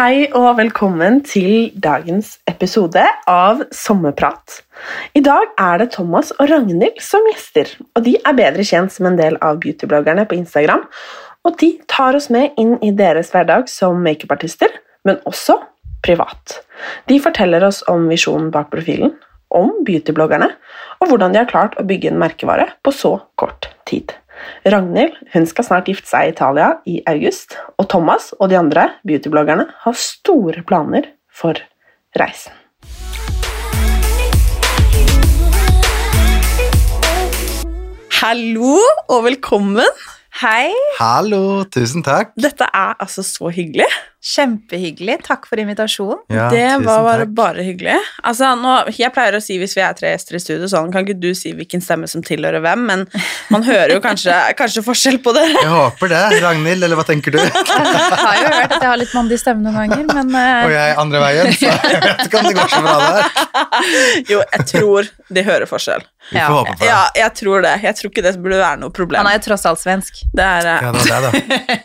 Hei og velkommen til dagens episode av Sommerprat. I dag er det Thomas og Ragnhild som gjester, og de er bedre kjent som en del av beautybloggerne på Instagram. Og de tar oss med inn i deres hverdag som makeupartister, men også privat. De forteller oss om visjonen bak profilen, om beautybloggerne, og hvordan de har klart å bygge en merkevare på så kort tid. Ragnhild hun skal snart gifte seg i Italia i august, og Thomas og de andre beautybloggerne har store planer for reisen. Hallo og velkommen. Hei, Hallo, tusen takk. Dette er altså så hyggelig. Kjempehyggelig. Takk for invitasjonen. Ja, det var bare, bare hyggelig. Altså, nå, jeg pleier å si hvis vi er tre gjester i studio, sånn, kan ikke du si hvilken stemme som tilhører hvem, men man hører jo kanskje, kanskje forskjell på det. Jeg håper det. Ragnhild, eller hva tenker du? Jeg har jo hørt at jeg har litt mandig stemme noen ganger, men uh... Og jeg andre veien, så jeg vet ikke om det går så bra der. Jo, jeg tror de hører forskjell. Vi Ja. får håpe på det. Ja, jeg tror det. Jeg tror ikke det burde være noe problem. han er jo tross alt svensk. Det, er, uh... Ja, det var det,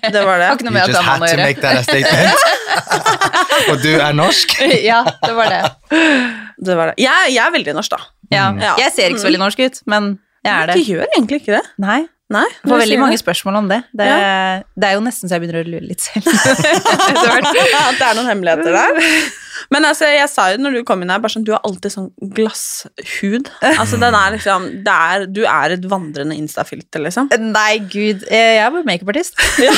da. det var det. Har ikke noe med at han å gjøre. Og du er norsk? Ja, det var det. det, var det. Jeg, jeg er veldig norsk, da. Ja. Mm. Jeg ser ikke så veldig norsk ut, men jeg er det. Du gjør egentlig ikke det. Nei, Nei, jeg får veldig mange spørsmål om det. Det, Ja. det er jo nesten så jeg begynner å lure litt selv. At det er noen hemmeligheter der. Men altså, jeg sa jo når du kom inn her, bare sånn, du har alltid sånn glasshud. Altså, den er liksom, det er, du er et vandrende instafilter, liksom. Nei, gud. eh, Jeg er bare makeupartist. Ja,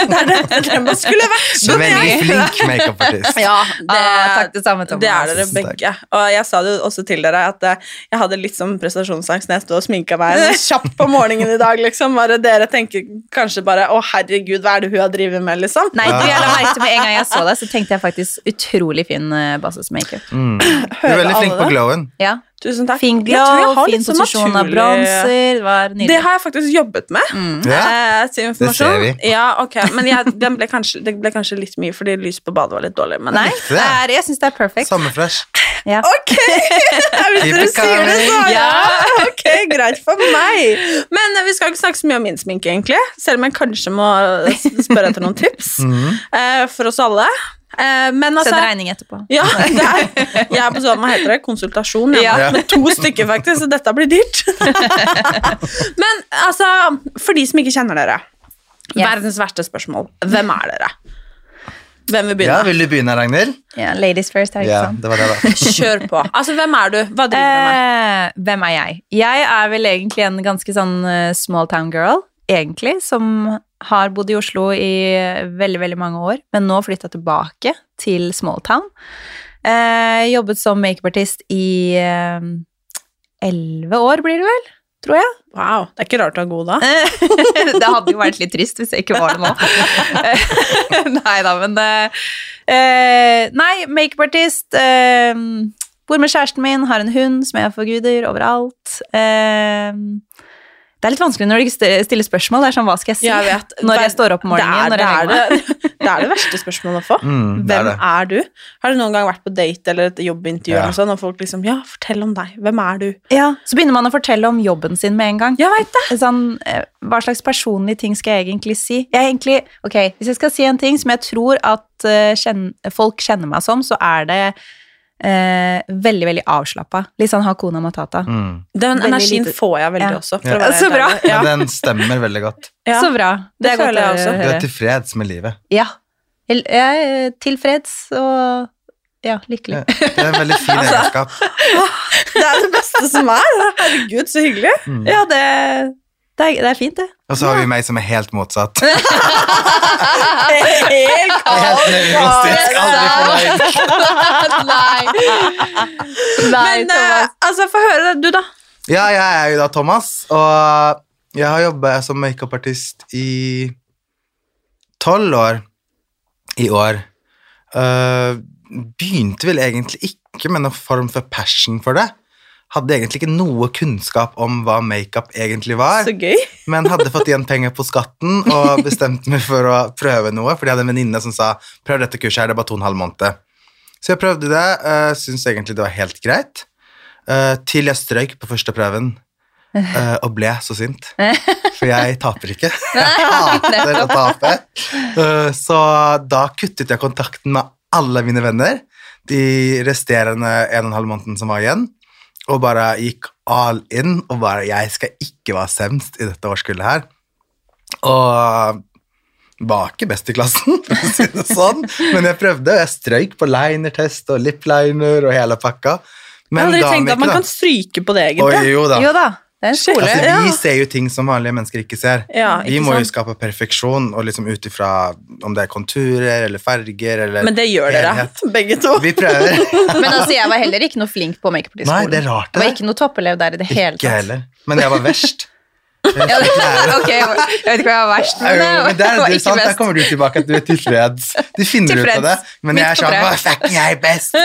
det er det, det man skulle vært. Du er veldig flink makeupartist. Ja, det, Ah, takk, det samme, Thomas. det er dere begge. Og jeg sa det jo også til dere at eh, jeg hadde litt sånn prestasjonsangst når jeg sto og sminka meg kjapt på morgenen i dag. liksom. Bare dere tenker kanskje bare 'Å, herregud, hva er det hun har drevet med?' liksom. Nei, du, jeg la merke til med en gang jeg så deg, så tenkte jeg faktisk utrolig fin uh, basismakeup. Mm. Du er veldig flink på glowen. Ja. Tusen takk. Fin Jeg jeg glow, har fin sånn posisjon av bronser. Det var Det har jeg faktisk jobbet med. Ja. Eh, til informasjon. Det ser vi. Ja, ok, Men jeg, den ble kanskje, det ble kanskje litt mye fordi lyset på badet var litt dårlig. Men Nei, det. det er, jeg syns det er perfekt. Sommerfresh. Ja. Ok! Hvis dere sier det, så ja. Ok, greit for meg. Men eh, vi skal ikke snakke så mye om min sminke, egentlig. Selv om jeg kanskje må spørre etter noen tips eh, for oss alle. Eh, men altså Send regning etterpå. ja, er, jeg er på sånn, hva heter det, konsultasjon, ja. Ja. med to stykker faktisk, så dette blir dyrt. Men altså, for de som ikke kjenner dere, Yes. verdens verste spørsmål, hvem er dere? Hvem vil begynne? Ja, vil du begynne, Ragnhild? Ja, ladies first, er ikke Ja, sant? det var det, da. Kjør på. Altså, hvem er du? Hva driver du med? Eh, hvem er jeg? Jeg er vel egentlig en ganske sånn eh, small town girl, egentlig, som har bodd i Oslo i veldig, veldig mange år, men nå flytta tilbake til small town. Eh, jobbet som makeupartist i eh, elleve år, blir det vel? Tror jeg. Wow, det er ikke rart du er god da. det hadde jo vært litt trist hvis jeg ikke var det nå. nei da, men eh, eh, Nei, makeupartist. Eh, bor med kjæresten min, har en hund som jeg forguder overalt. Eh, det er litt vanskelig når du stiller spørsmål. Det er sånn, hva skal jeg si? Jeg vet. Når jeg står opp om morgenen, det er, når jeg det, er det, det er det verste spørsmålet å få. Mm, Hvem det. er du? Har du noen gang vært på date eller et jobbintervju, Ja. og sånn, og folk liksom Ja, fortell om deg. Hvem er du? Ja, Så begynner man å fortelle om jobben sin med en gang. Jeg vet det. Sånn, eh, hva slags personlige ting skal jeg egentlig si? Jeg egentlig, ok, Hvis jeg skal si en ting som jeg tror at eh, folk kjenner meg som, så er det eh, veldig, veldig avslappa. Litt sånn Hakuna Matata. Mm. Den energien får jeg veldig Ja. også. For Ja. å være Så bra. Ja. Men den stemmer veldig godt. Ja. Så bra. Det det føler jeg også. Du er tilfreds med livet. Ja. Jeg er tilfreds og ja, lykkelig. Ja. Det er en veldig fin Altså, egenskap. Det er det beste som er. Herregud, så hyggelig. Mm. Ja, det, det, er, det er fint, det. Og så har vi meg som er helt motsatt. Helt nevrotisk, aldri fornøyd. Nei. Nei, Men uh, altså, få høre, du, da. Ja, jeg er jo da Thomas, og jeg har jobbet som makeupartist i tolv år i år. Uh, begynte vel egentlig ikke med noen form for passion for det. Hadde egentlig ikke noe kunnskap om hva makeup egentlig var, Så gøy. men hadde fått igjen penger på skatten og bestemte meg for å prøve noe, fordi jeg hadde en venninne som sa prøv dette kurset her, det er bare to og en halv måned. Så jeg prøvde det, uh, syntes egentlig det var helt greit, uh, til jeg strøyk på første prøven Uh, og ble så sint. For jeg taper ikke. Jeg hater å tape. Uh, så da kuttet jeg kontakten med alle mine venner de resterende en og en halv måneden som var igjen, og bare gikk all in og bare Jeg skal ikke være semst i dette årskullet her. Og var ikke best i klassen, for å si det sånn, men jeg prøvde. Jeg strøyk på linertest og lipliner og hele pakka. Jeg Men har aldri tenkt at man kan stryke på det, egentlig. Oi, jo da. Jo da, det er en skole. Altså, vi ser jo ting som vanlige mennesker ikke ser. Ja, vi må må jo skape perfeksjon, og liksom ut ifra om det er konturer eller farger eller Men det gjør dere, begge to. Vi prøver. Men altså, jeg var heller ikke noe flink på makeupartistskolen. Nei, det er rart, Jeg var det. ikke noe toppelev der i det hele Ikke tatt. heller. Men jeg var verst. Ja, det, ok, jeg vet ikke hva jeg var verst, Jo, men, der, det er du, sant, der kommer du tilbake at du er tilfreds. Du finner ut av det, men Midt jeg er sånn. Hva fucking jeg er best?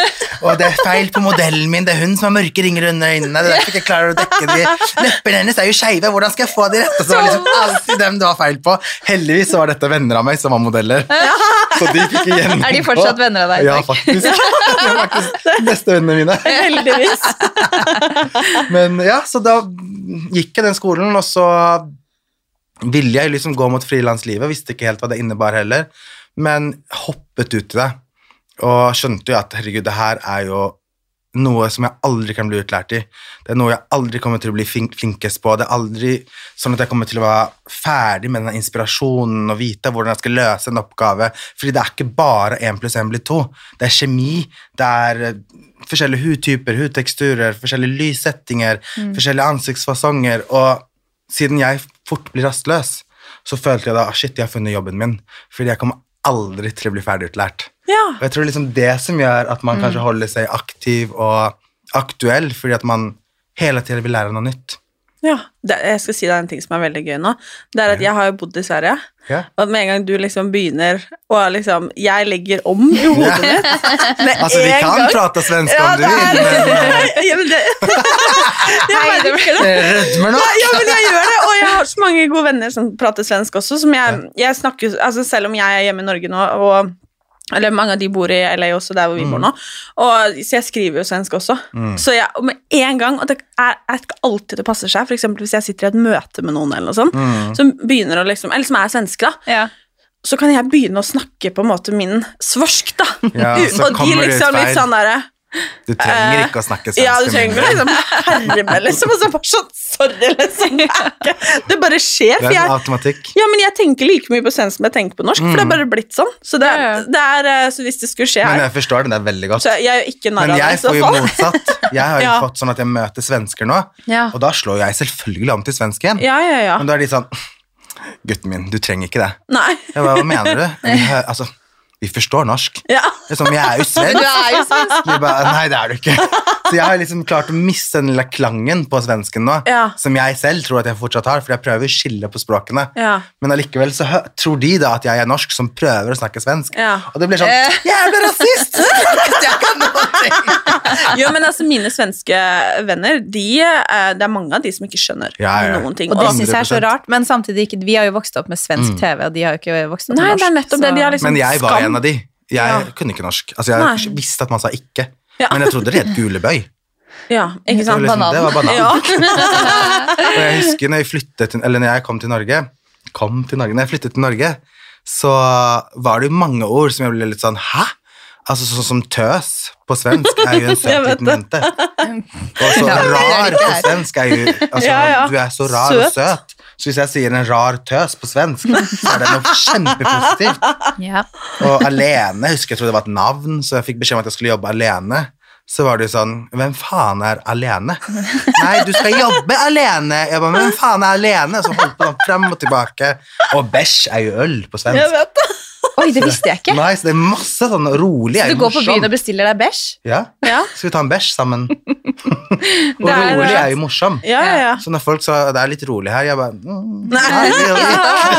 Og det er feil på modellen min. Det er hun som har mørke ringer under øynene. Det er derfor jeg ikke klarer å dekke de. Leppene hennes er jo skeive. Hvordan skal jeg få de rette? Så det var liksom alltid dem det var feil på. Heldigvis så var dette venner av meg som var modeller. Så de gikk ikke gjennom. Er de fortsatt venner av deg? Ja, faktisk. De er faktisk beste vennene mine. Heldigvis. Men ja, så da gikk jeg den skolen, og så ville jeg liksom gå mot frilanslivet, visste ikke helt hva det innebar heller, men hoppet ut i det, og skjønte jo at herregud, det her er jo noe som jeg aldri kan bli utlært i. Det er noe jeg aldri kommer til å bli flinkest på. Det er aldri sånn at jeg kommer til å være ferdig med den inspirasjonen og vite hvordan jeg skal løse en oppgave, fordi det er ikke bare 1 pluss 1 blir 2. Det er kjemi, det er eh, forskjellige hudtyper, hudteksturer, forskjellige lyssettinger, forskjellige ansiktsfasonger, og siden jeg fort blir rastløs, så følte jeg da, ah, shit, jeg har funnet jobben min, fordi jeg kommer aldri til å bli ferdigutlært. Ja. Og jeg tror det liksom det som gjør at man kanskje holder seg aktiv og aktuell, fordi at man hele tiden vil lære noe nytt. ja. Det, jeg skal si deg en ting som er veldig gøy nå. Det er at jeg har jo bodd i Sverige, Ja. og med en gang du liksom begynner og liksom Jeg legger om i hodet mitt med Altså, vi kan gang. prate svensk Ja, om du det vil, er- men eh, ja, men det, jeg merker det. jeg rødmer nå. Ja, men jeg gjør det, og jeg har så mange gode venner som prater svensk også, som jeg, jeg snakker, altså selv om jeg er hjemme i Norge nå, og eller mange av de bor i LA også, der hvor vi bor nå. Og, så jeg skriver jo svensk også. Så jeg, og med en gang, og det er, er ikke alltid det passer seg, eksempel hvis jeg sitter i et møte med noen, eller noe sånt, som begynner å liksom, eller som er svenske, da, Ja. så kan jeg begynne å snakke på en måte min svorsk, da. Ja, så og de kommer det ut liksom litt sånn derre Du trenger ikke å snakke svensk. ja, du trenger ikke liksom herme, liksom. Og så bare sånn Sorry, liksom. Det, bare skjer. Det For er en jeg, automatikk. ja, men jeg tenker like mye på svensk som jeg tenker på norsk, for det er bare blitt sånn. Så, det, det er, eh, så hvis det skulle skje her Men jeg forstår det, det er veldig godt. Så jeg er jo ikke narr Men av det. jeg i så får jo motsatt. Jeg har jo Ja. fått sånn at jeg møter svensker nå, Ja. og da slår jeg selvfølgelig om til svensk igjen. Ja, ja, ja. Men da er de sånn Gutten min, du trenger ikke det. Nei. Jeg bare, hva mener du? Altså, vi forstår norsk. Ja. Liksom, jeg er jo Du er jo svensk. Jeg bare, Nei, det er du ikke. Så jeg har liksom klart å miste den lille klangen på svensken nå, Ja. som jeg selv tror at jeg fortsatt har, for jeg prøver å skille på språkene. Ja. Men allikevel så tror de da at jeg er norsk som prøver å snakke svensk. Ja. Og det blir sånn Eh. Jævla rasist! jeg kan! Jo, men altså, mine svenske venner, de, eh, det er mange av de som ikke skjønner Ja, ja. noen ting. Og det syns jeg er så rart, men samtidig ikke Vi har jo vokst opp med svensk TV, og de har jo ikke vokst opp Nei, med norsk. det er nettopp det. De har liksom Men jeg var. En av de. Jeg Ja. kunne ikke norsk. Altså, jeg Nei. visste at man sa ikke, Ja. men jeg trodde det het gulebøy. Ja, ikke Det var, sant? liksom, det var banan. Ja. Og jeg husker når jeg flyttet til, eller når jeg kom til Norge Kom til Norge, når jeg flyttet til Norge, så var det jo mange ord som jeg ble litt sånn Hæ? Altså sånn som tøs på svensk er jo en søt liten jente. Og så rar på svensk er jo Altså, Ja, ja. du er så rar og Søt. Så hvis jeg sier en rar tøs på svensk, så er det noe kjempepositivt. Ja. Og alene, jeg husker jeg trodde det var et navn, så jeg fikk beskjed om at jeg skulle jobbe alene. Så var det jo sånn Hvem faen er alene? Nei, du skal jobbe alene! Jeg bare, men hvem faen er alene? Så holdt på sånn frem og tilbake. Og bæsj er jo øl på svensk. Jeg vet det. Oi, det visste jeg ikke. Nei, så det er masse sånn rolig. er Du går på byen og bestiller deg bæsj? Ja, Ja, skal vi ta en bæsj sammen? og er- rolig er jo morsom. ja, ja. ja. Så når folk sa det er litt rolig her, jeg bare mm, Nei.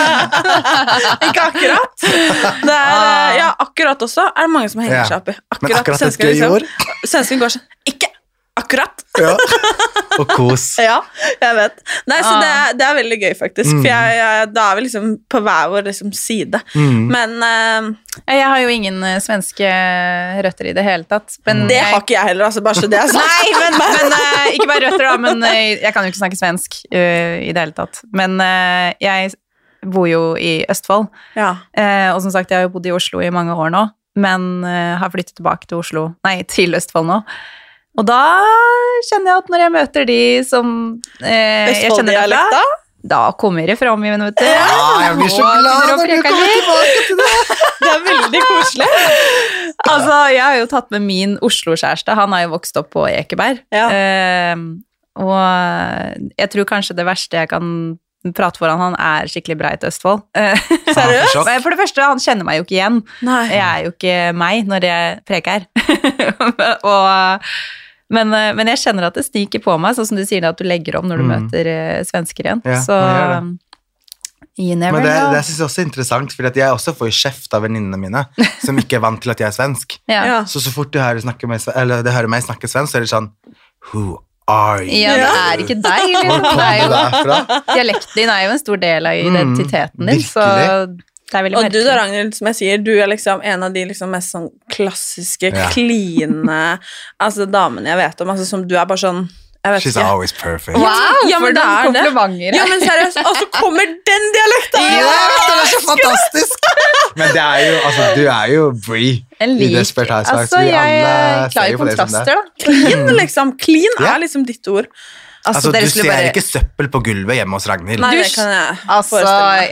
Ikke akkurat. Det er, eh, ja, akkurat også er det mange som henger seg opp i. Men akkurat et gøy ord. Svensken går sånn Ikke akkurat! Ja. Og kos. Ja, jeg vet. Nei, så Ah. det, er, det er veldig gøy, faktisk. For jeg, jeg, da er vi liksom på hver vår liksom, side. Mm. Men uh, Jeg har jo ingen eh, svenske røtter i det hele tatt. Men det jeg- har ikke jeg heller, altså, bare så det er sagt. Nei, men, men uh, ikke bare røtter, da. Men uh, jeg kan jo ikke snakke svensk eh, i det hele tatt. Men jeg bor jo i Østfold, Ja. eh, og som sagt, jeg har jo bodd i Oslo i mange år nå. Men har flyttet tilbake til Oslo, nei, til Østfold nå. Og da kjenner jeg at når jeg møter de som eh, jeg kjenner derfra, Østfold-dialekta? da kommer det fram igjen, vet du. Ja, jeg blir så glad når du kommer tilbake til det. Det er veldig koselig. Altså, jeg har jo tatt med min Oslo-kjæreste. Han har jo vokst opp på Ekeberg. Ja. Eh, og jeg tror kanskje det verste jeg kan prate foran han, er skikkelig breit Østfold. Seriøst? For det første, han kjenner meg jo ikke igjen. Nei. Jeg er jo ikke meg når jeg preker. og, men, eh, men jeg kjenner at det sniker på meg, sånn som du sier at du legger om når du Mm. møter eh, svensker igjen. Ja, Så you never Men det, know. det synes jeg også er interessant, for jeg også får kjeft av venninnene mine, som ikke er vant til at jeg er svensk. ja. Så så fort de hører, eller de hører meg snakke svensk, så er det sånn Who are you? ja, det er ikke deg. Hvor Liksom. Er du derfra? dialekten din er jo en stor del av Mm, identiteten din, så virkelig. veldig merkelig. Og du da. Ragnhild, som jeg sier, du er liksom en av de liksom mest sånn klassiske, Ja. kline altså, damene jeg vet om. Altså, som du er bare sånn Jeg vet She's ikke. always perfect. Wow, Ja, men for det er noen komplimenter. Ja, men seriøst, og så kommer den dialekta! Ja, det er så fantastisk! Men det er jo, altså, du er jo Bree En i lik, Desperate Housewives. altså, jeg klarer er kontraster, da. Clean, liksom. Clean er liksom ditt ord. Altså, altså, du ser bare- ikke søppel på gulvet hjemme hos Ragnhild. Nei, det kan jeg Altså,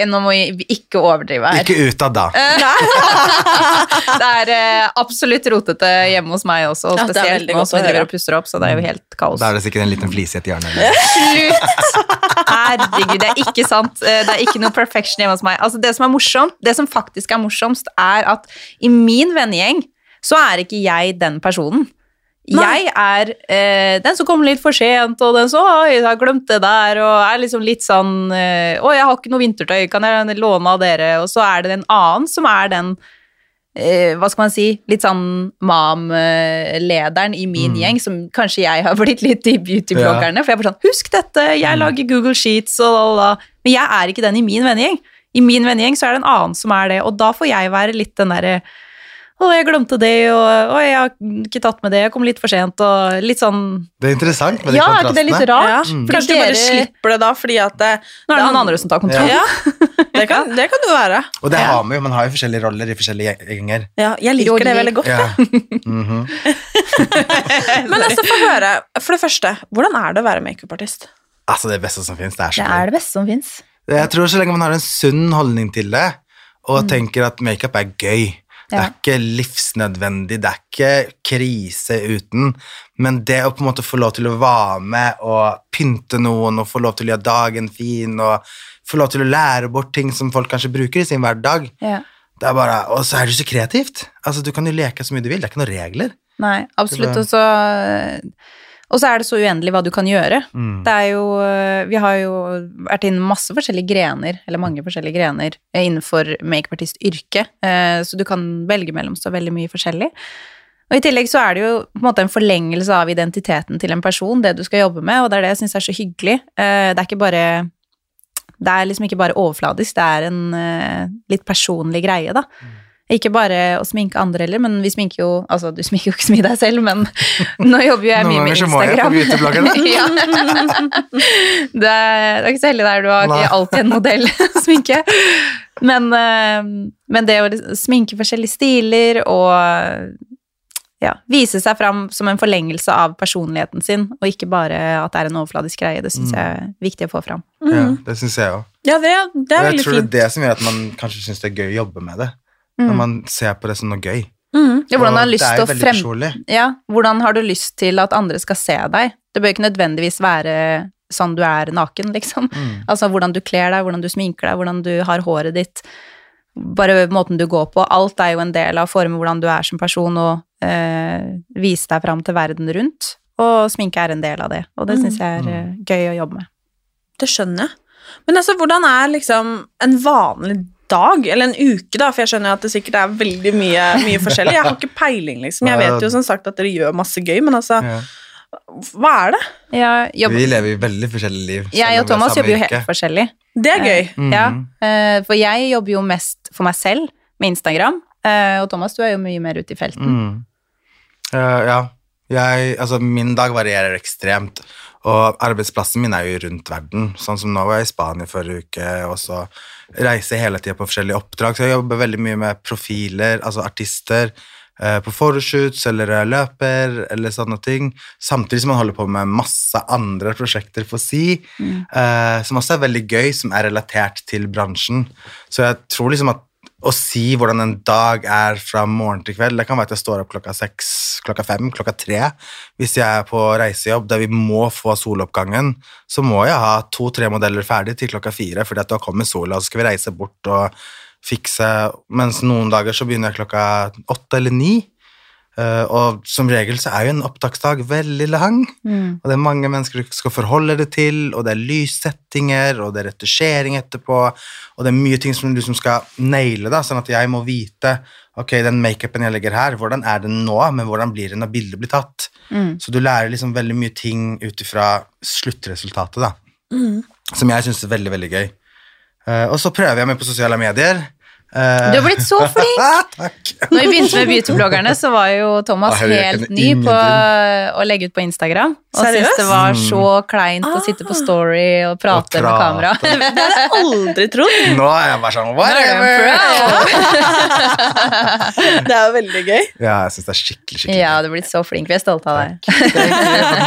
nå må vi ikke overdrive her. Ikke utad, da. det er eh, absolutt rotete hjemme hos meg også, og spesielt ja, nå som vi driver og pusser opp, så det er jo helt kaos. Da er det sikkert en liten flise i et hjørne. Slutt! Herregud, det er ikke sant. Eh, Det er ikke noe perfection hjemme hos meg. Altså, det som er morsomt, det som faktisk er morsomst, er at i min vennegjeng så er ikke jeg den personen. Jeg er eh, den som kommer litt for sent, og den som Oi, jeg har glemt det der, og er liksom litt sånn eh, Å, jeg har ikke noe vintertøy, kan jeg låne av dere? Og så er det en annen som er den eh, hva skal man si, litt sånn mam-lederen i min gjeng, som kanskje jeg har blitt litt i beauty-bloggerne. For jeg er bare sånn Husk dette, jeg lager Google Sheets og la, la. Men jeg er ikke den i min vennegjeng. I min vennegjeng så er det en annen som er det, og da får jeg være litt den derre å, jeg glemte det, og å, jeg har ikke tatt med det, jeg kom litt for sent, og litt sånn Det er interessant med de Ja, er ikke det litt rart? Ja. Mm. Kanskje du bare slipper det da, fordi at det, Nå er det noen andre som tar kontroll. Ja, det kan, det kan jo være. Og det har vi jo, man har jo forskjellige roller i forskjellige gjenger. Ja, jeg liker Roller. det veldig godt. Ja. Mhm. Men altså, få høre. For det første, hvordan er det å være makeupartist? Altså, det beste som finnes, det er så Det er det beste som fins. Jeg tror så lenge man har en sunn holdning til det, og tenker at makeup er gøy. Det er ikke livsnødvendig, det er ikke krise uten, men det å på en måte få lov til å være med og pynte noen, og få lov til å gjøre dagen fin, og få lov til å lære bort ting som folk kanskje bruker i sin hverdag, Ja. det er bare, og så er det så kreativt. Altså, du kan jo leke så mye du vil, det er ikke noen regler. Nei, absolutt. Og så, og så er det så uendelig hva du kan gjøre. Mm. Det er jo Vi har jo vært inne masse forskjellige grener, eller mange forskjellige grener, eh, innenfor makeupartistyrket, eh, så du kan velge mellom så veldig mye forskjellig. Og i tillegg så er det jo på en måte en forlengelse av identiteten til en person, det du skal jobbe med, og det er det jeg syns er så hyggelig. Eh, Det er ikke bare Det er liksom ikke bare overfladisk, det er en eh, litt personlig greie, da. Ikke bare å sminke andre heller, men vi sminker jo Altså, du sminker jo ikke så mye deg selv, men nå jobber jo jeg mye med ganger så må jeg på Instagram. beautybloggerne. ja. det, er, det er ikke så heldig der, du har ikke alltid en modell sminke. Men, eh, men det å sminke forskjellige stiler og ja, vise seg fram som en forlengelse av personligheten sin, og ikke bare at det er en overfladisk greie, det syns Mm. jeg er viktig å få fram. Ja, det syns jeg òg. Ja, det, det er Jeg tror det er det som gjør at man kanskje syns det er gøy å jobbe med det. Når man ser på det som noe gøy. Mm. Ja, hvordan har det er frem... personlig. Ja, hvordan har du lyst til at andre skal se deg? Det bør ikke nødvendigvis være sånn du er naken, liksom. Mm. Altså hvordan du kler deg, hvordan du sminker deg, hvordan du har håret ditt. Bare måten du går på. Alt er jo en del av å forme hvordan du er som person, og eh, vise deg fram til verden rundt. Og sminke er en del av det, og det syns jeg er mm. gøy å jobbe med. Det skjønner jeg. Men altså, hvordan er liksom en vanlig dag, eller en uke, da? For jeg skjønner at det sikkert er veldig mye, mye forskjellig. Jeg har ikke peiling, liksom. Jeg vet jo som sagt at dere gjør masse gøy, men altså, Ja. hva er det? Ja, jobb... Vi lever i veldig forskjellige liv. jeg og Thomas jobber jo helt forskjellig. Det er gøy. Mm. Ja, eh, for jeg jobber jo mest for meg selv med Instagram, eh, og Thomas, du er jo mye mer ute i felten. Mm. Eh, ja. Jeg, altså, min dag varierer ekstremt, og arbeidsplassen min er jo rundt verden. Sånn som nå var jeg i Spania forrige uke, og så reiser hele tida på forskjellige oppdrag. Så jeg jobber veldig mye med profiler, altså artister, eh, på photoshoots eller løper eller sånne ting. Samtidig som man holder på med masse andre prosjekter for si, mm. som også er veldig gøy, som er relatert til bransjen. Så jeg tror liksom at å si hvordan en dag er fra morgen til kveld, det kan være at jeg står opp klokka seks, klokka fem, klokka tre. Hvis jeg er på reisejobb der vi må få soloppgangen, så må jeg ha to-tre modeller ferdig til klokka fire, fordi at da kommer sola, og så skal vi reise bort og fikse, mens noen dager så begynner jeg klokka åtte eller ni. Eh, og som regel så er jo en opptaksdag veldig lang, Mm. og det er mange mennesker du skal forholde deg til, og det er lyssettinger, og det er retusjering etterpå, og det er mye ting som du som skal naile, da, sånn at jeg må vite ok, den makeupen jeg legger her, hvordan er den nå, men hvordan blir det når bildet blir tatt? Mm. Så du lærer liksom veldig mye ting ut ifra sluttresultatet, da, Mm. som jeg syns er veldig, veldig gøy. Eh, og så prøver jeg meg på sosiale medier. Eh, Du har blitt så flink! Takk. Når vi begynte med beautybloggerne, så var jo Thomas Å, helt ny på å legge ut på Instagram. Og Seriøst? syntes det var Mm. så kleint å sitte på Story og prate Og med kamera. Det hadde jeg aldri trodd. Nå er jeg bare sånn er whatever! Det er jo veldig gøy. Ja, jeg syns det er skikkelig, skikkelig Ja, du har blitt så flink. Vi er stolte av deg.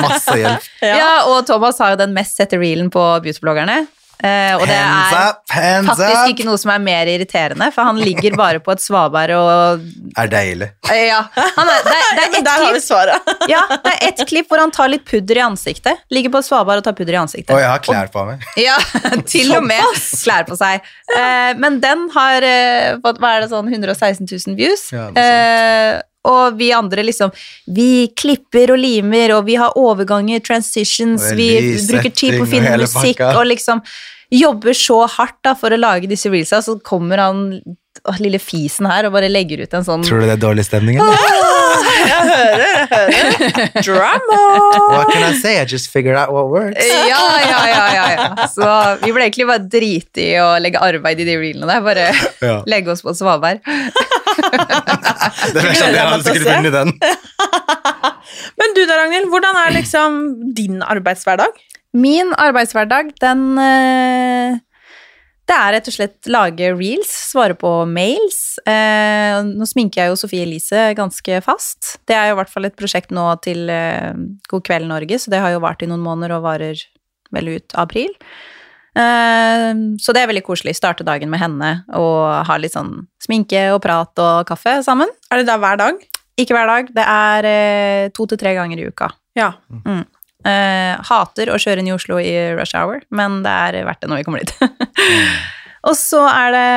Masse hjelp. Ja. og Thomas har jo den mest sette reelen på beautybloggerne. Eh, og det Hands er up, hands faktisk up! ikke noe som er mer irriterende, for han ligger bare på et svaberg og Er deilig. Uh, Ja, han er, det, er- det er der har vi svaret. ja, det er ett klipp hvor han tar litt pudder i ansiktet. Ligger på et svaberg og tar pudder i ansiktet. Og jeg har klær på meg. Ja, til og med klær på seg. Uh, men den har eh, fått hva er det sånn 116 000 views. Ja, det eh, og vi andre liksom Vi klipper og limer, og vi har overganger, transitions, vi bruker tid på å finne musikk, og liksom jobber så hardt da for å lage disse reelsa, så kommer han å, lille fisen her og bare legger ut en sånn Tror du det er dårlig stemning? Eller? Jeg hører. Drama! What can I say? I just figured out what works. Ja, ja, ja, ja, ja. Så vi ble egentlig bare drite i å legge arbeid i de reelene der. Bare Ja. legge oss på svaberg. Det er sånn, jeg hadde sikkert vunnet den. Men du da, Ragnhild, hvordan er liksom din arbeidshverdag? Min arbeidshverdag, den eh, Det er rett og slett lage reels, svare på mails. Eh, nå sminker jeg jo Sofie Elise ganske fast. Det er jo i hvert fall et prosjekt nå til eh, God kveld Norge, så det har jo vart i noen måneder og varer vel ut april. Eh, så det er veldig koselig. Starte dagen med henne og ha litt sånn sminke og prat og kaffe sammen. Er det da hver dag? Ikke hver dag. Det er eh, to til tre ganger i uka. Ja. Eh, hater å kjøre inn i Oslo i rush hour, men det er verdt det når vi kommer dit. og så er det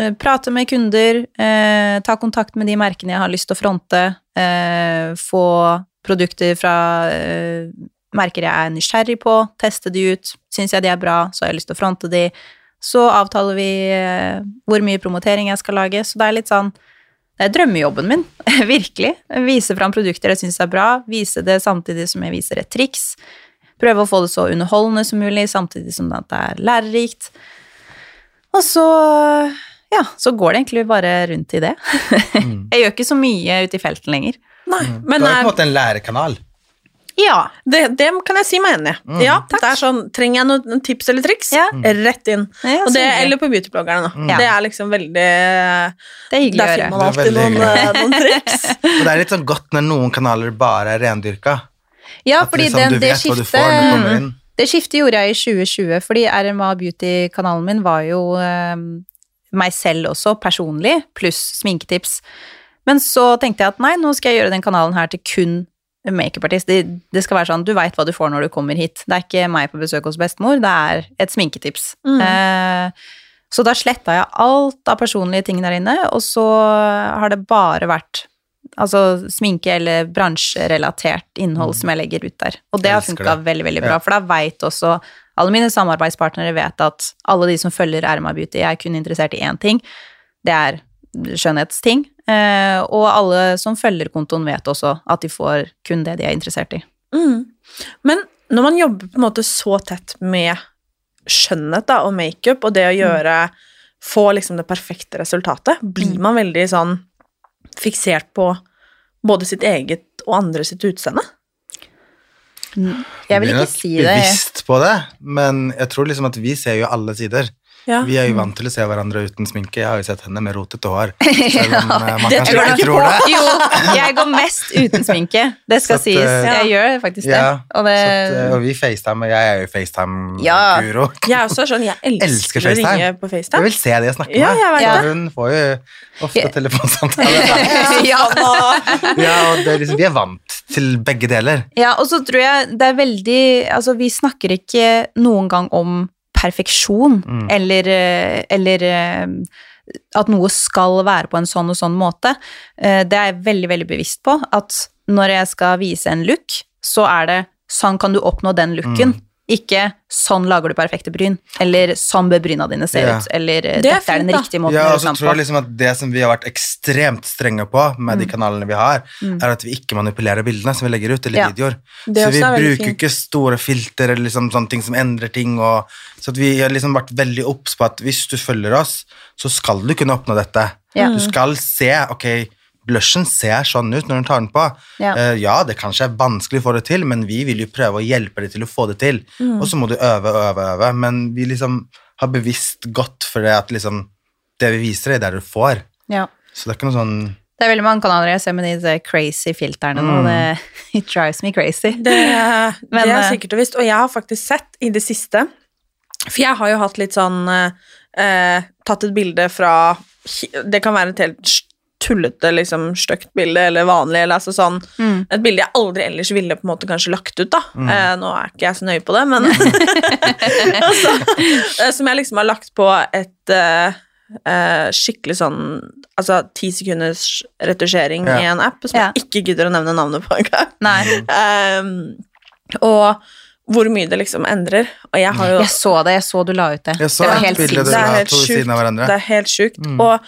eh, prate med kunder, eh, ta kontakt med de merkene jeg har lyst til å fronte, eh, få produkter fra merker jeg er nysgjerrig på, teste de ut. Syns jeg de er bra, så har jeg lyst til å fronte de. Så avtaler vi hvor mye promotering jeg skal lage, så det er litt sånn det er drømmejobben min, virkelig. Vise fram produkter jeg syns er bra, vise det samtidig som jeg viser et triks. Prøve å få det så underholdende som mulig, samtidig som det er lærerikt. Og så ja, så går det egentlig bare rundt i det. Jeg gjør ikke så mye ute i felten lenger. Nei, Du men har jo på en er, måte en lærekanal. Ja. Det, det kan jeg si meg enig i. Mm. Ja, det er sånn, Trenger jeg noen tips eller triks? Ja. Rett inn. Ja, Og det, eller på beautybloggerne. Ja. Det er liksom veldig Det er hyggelig Der finner man er alltid noen, eh, noen triks. Og det er litt sånn godt når noen kanaler bare er rendyrka. Ja, At fordi liksom, den, det skiftet. Det skiftet gjorde jeg i 2020, fordi RMA Beauty-kanalen min var jo eh, meg selv også, personlig, pluss sminketips. Men så tenkte jeg at nei, nå skal jeg gjøre den kanalen her til kun makeupartist. Det, det skal være sånn, du veit hva du får når du kommer hit. Det er ikke meg på besøk hos bestemor, det er et sminketips. Eh, så da sletta jeg alt av personlige ting der inne, og så har det bare vært altså sminke eller bransjerelatert innhold som jeg legger ut der. Og det har funka veldig, veldig bra, Ja. for da veit også alle mine samarbeidspartnere vet at alle de som følger RMA Beauty, er kun interessert i én ting. Det er skjønnhetsting. Eh, og alle som følger kontoen, vet også at de får kun det de er interessert i. Mm. Men når man jobber på en måte så tett med skjønnhet da, og makeup, og det å gjøre Få liksom det perfekte resultatet, blir man veldig sånn fiksert på både sitt eget og andre sitt utseende? Jeg vil ikke si det. Vi er nok bevisst på det, men jeg tror liksom at vi ser jo alle sider. Ja. Vi er jo vant til å se hverandre uten sminke. Jeg har jo sett henne med rotete hår. Selv om ja, man det tror det. Jo, jeg går mest uten sminke. Det skal at, sies. eh, Jeg gjør faktisk det. Og det at, eh, og vi FaceTime, og jeg er jo Ja. FaceTime-guro. Jeg er også sånn, jeg elsker, Elsker å ringe på Jeg vil se de jeg snakker Ja, med. jeg Så hun får jo ofte Ja. telefonsamtaler. ja. Ja, og det er liksom, vi er vant til begge deler. Ja, og så tror jeg det er veldig Altså, vi snakker ikke noen gang om perfeksjon, Mm. eller, eh, eller eh, at noe skal være på en sånn og sånn måte. Eh, Det er jeg veldig, veldig bevisst på, at når jeg skal vise en look, så er det sånn kan du oppnå den looken. Mm. Ikke sånn lager du perfekte bryn, eller sånn bør bryna dine se Ja. ut, eller eh, Det er dette er den riktige måten Ja, å gjøre så det tror jeg på. liksom at Det som vi har vært ekstremt strenge på med de kanalene vi har, er at vi ikke manipulerer bildene som vi legger ut, eller Ja. videoer. Det Så vi er bruker fint. ikke store filter eller liksom sånne ting som endrer ting. Og, så at vi har liksom vært veldig obs på at hvis du følger oss, så skal du kunne oppnå dette. Ja. Du skal se ok, blushen ser sånn ut når du tar den på. Ja. Uh, ja, det kanskje er vanskelig å få det til, men vi vil jo prøve å hjelpe deg til å få det til. Mm. Og så må du øve, og øve, øve. Men vi liksom har bevisst gått for det at liksom det vi viser deg, det er det du får. Ja. Så det er ikke noe sånn Det er veldig mange kanaler jeg ser med disse crazy filterne nå, Mm. det it drives me crazy. Det, det er eh, sikkert og visst. Og jeg har faktisk sett i det siste For jeg har jo hatt litt sånn eh, eh, Tatt et bilde fra Det kan være et helt tullete, liksom stygt bilde, eller vanlig, eller altså sånn Mm. Et bilde jeg aldri ellers ville på en måte kanskje lagt ut, da. Mm. Eh, nå er ikke jeg så nøye på det, men altså, eh, Som jeg liksom har lagt på et eh, eh, skikkelig sånn Altså ti sekunders retusjering Ja. i en app, som Ja. jeg ikke gidder å nevne navnet på engang. Um, og hvor mye det liksom endrer. Og jeg har jo jeg så det, jeg så du la ut det. Jeg så det var helt bilde. Det. Det er helt sjukt. Mm. Og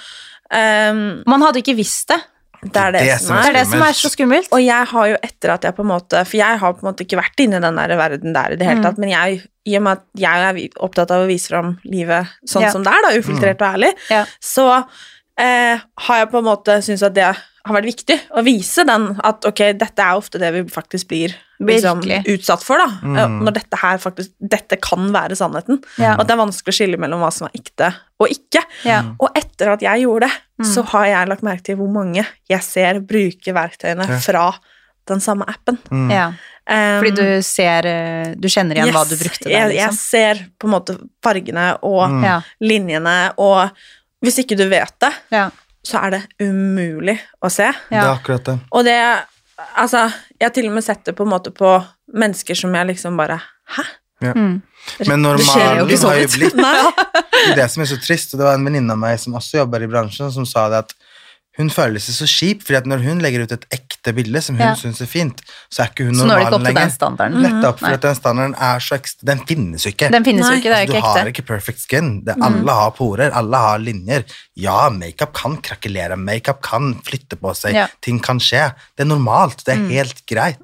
um, Man hadde ikke visst det. det er det, Det som er. Det er det som er så skummelt. Og jeg har jo etter at jeg på en måte For jeg har på en måte ikke vært inne i den der verden der i det hele Mm. tatt, men jeg, i og med at jeg er opptatt av å vise fram livet sånn Ja. som det er, da, ufiltrert og ærlig, Ja. så eh, har jeg på en måte syntes at det har vært viktig å vise den at ok, dette er ofte det vi faktisk blir liksom, utsatt for, da. Mm. Når dette her faktisk Dette kan være sannheten. Ja. Og at det er vanskelig å skille mellom hva som er ekte og ikke. Ja. Og etter at jeg gjorde det, Mm. så har jeg lagt merke til hvor mange jeg ser bruke verktøyene Ja. fra den samme appen. mm. Ja. Fordi du ser eh, Du kjenner igjen hva du brukte der, jeg, jeg liksom. ser på en måte fargene og Mm. Linjene, og hvis ikke du vet det, Ja. Så er det umulig å se. Det er akkurat det. Og det Altså, jeg har til og med sett det på en måte på mennesker som jeg liksom bare Hæ? Mm. Men normalen har jo blitt Det er det som er så trist, og det var en venninne av meg som også jobber i bransjen, som sa det at hun føler seg så kjip, fordi at når hun legger ut et ekte bilde som hun Ja. syns er fint, så er ikke hun Så når det ikke opp til den lenger. standarden. Nettopp, for Nei. at den standarden er så ekst... Den finnes jo ikke. Den finnes jo ikke, det er Altså, ekte. du har ikke perfect skin. Det, alle har porer, alle har linjer. Ja, makeup kan krakelere, makeup kan flytte på seg, Ja. ting kan skje. Det er normalt, det er helt greit.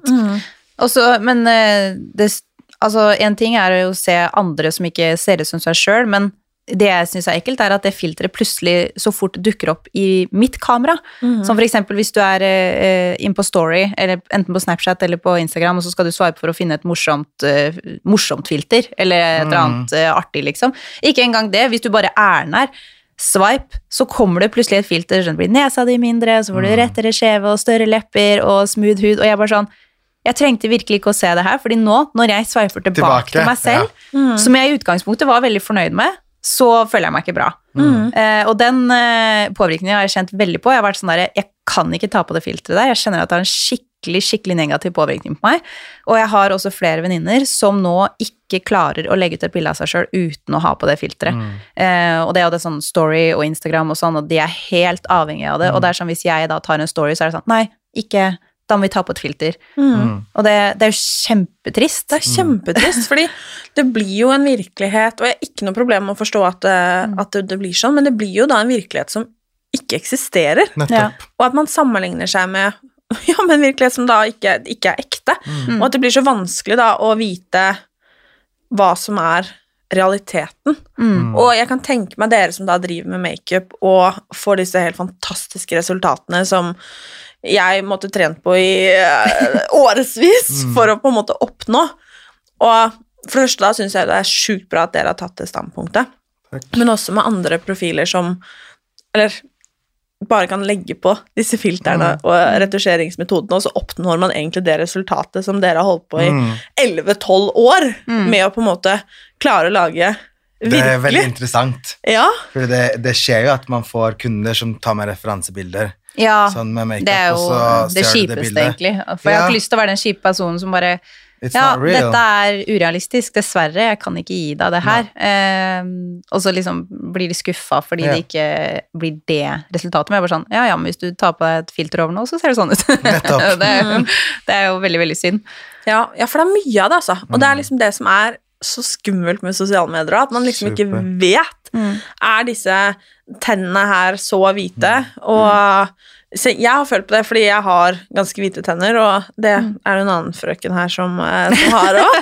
Og så- men eh, det, altså, en ting er å se andre som ikke ser ut som seg sjøl, men det jeg syns er ekkelt, er at det filteret plutselig så fort dukker opp i mitt kamera. Som for eksempel hvis du er eh, inn på Story, eller enten på Snapchat eller på Instagram, og så skal du swipe for å finne et morsomt, eh, morsomt filter, eller et eller annet eh, artig, liksom. Ikke engang det. Hvis du bare er nær, swipe, så kommer det plutselig et filter, Så blir nesa di mindre, så får du rettere skjeve og større lepper og smooth hud, og jeg bare sånn jeg trengte virkelig ikke å se det her, fordi nå, når jeg sveiper tilbake, Tilbake, til meg selv, som jeg i utgangspunktet var veldig fornøyd med, så føler jeg meg ikke bra. Eh, og den eh, påvirkningen har jeg kjent veldig på. Jeg har vært sånn der, jeg kan ikke ta på det filteret der. Jeg kjenner at det har en skikkelig skikkelig negativ påvirkning på meg. Og jeg har også flere venninner som nå ikke klarer å legge ut et bilde av seg sjøl uten å ha på det filteret. Eh, og det er jo det sånn story og Instagram og sånn, og de er helt avhengige av det. Og det er sånn hvis jeg da tar en story, så er det sånn Nei, ikke Da må vi ta på et filter. Og det, det er jo kjempetrist. Det er kjempetrist, fordi det blir jo en virkelighet, og jeg har ikke noe problem med å forstå at, det, at det, det blir sånn, men det blir jo da en virkelighet som ikke eksisterer. Nettopp. Og at man sammenligner seg med ja, men en virkelighet som da ikke, ikke er ekte. Og at det blir så vanskelig da å vite hva som er realiteten. Og jeg kan tenke meg dere som da driver med makeup og får disse helt fantastiske resultatene som jeg måtte trent på i eh, årevis for å på en måte oppnå. Og for det første da syns jeg det er sjukt bra at dere har tatt det standpunktet, men også med andre profiler som Eller bare kan legge på disse filterne og retusjeringsmetodene, og så oppnår man egentlig det resultatet som dere har holdt på i 11-12 år med å på en måte klare å lage Virkelig? Det er veldig interessant. Ja. For det, det skjer jo at man får kunder som tar med referansebilder. Ja, Sånn med makeup, det er jo så det ser det kjipeste, egentlig. For jeg har ikke lyst til å være den kjipe personen som bare It's Ja, dette er urealistisk, dessverre. Jeg kan ikke gi deg det her. Eh, og så liksom blir de skuffa fordi yeah. det ikke blir det resultatet. Men jeg er bare sånn Ja, ja, men hvis du tar på deg et filter over nå, så ser det sånn ut. Det, er, jo- det er jo veldig, veldig synd. Ja, ja, for det er mye av det, altså. Og det er liksom det som er så skummelt med sosiale medier, at man liksom ikke Super. Vet. Er disse tennene her så hvite? Og så jeg har følt på det fordi jeg har ganske hvite tenner, og det er det en annen frøken her som, eh, som har òg.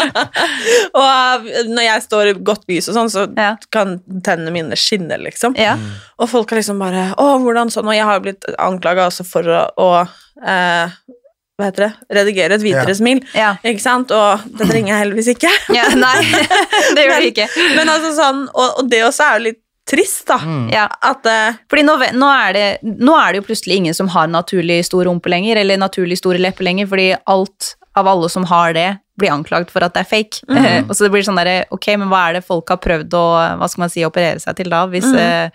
og når jeg står i godt lys og sånn, så Ja. kan tennene mine skinne, liksom. Ja. Og folk er liksom bare Å, hvordan sånn? Og jeg har blitt anklaga også for å, å eh, Hva heter det? Redigere et hvitere Ja. smil. Ja. Ikke sant? Og det trenger jeg heldigvis ikke. ja nei, det gjør det ikke. Men altså sånn, og, og det også er jo litt trist, da. Mm. At uh, Fordi nå, nå, er det, nå er det jo plutselig ingen som har naturlig stor rumpe lenger, eller naturlig store lepper lenger, fordi alt av alle som har det, blir anklagd for at det er fake. Eh, og så det blir sånn derre, ok, men hva er det folk har prøvd å, hva skal man si, operere seg til da, hvis, eh,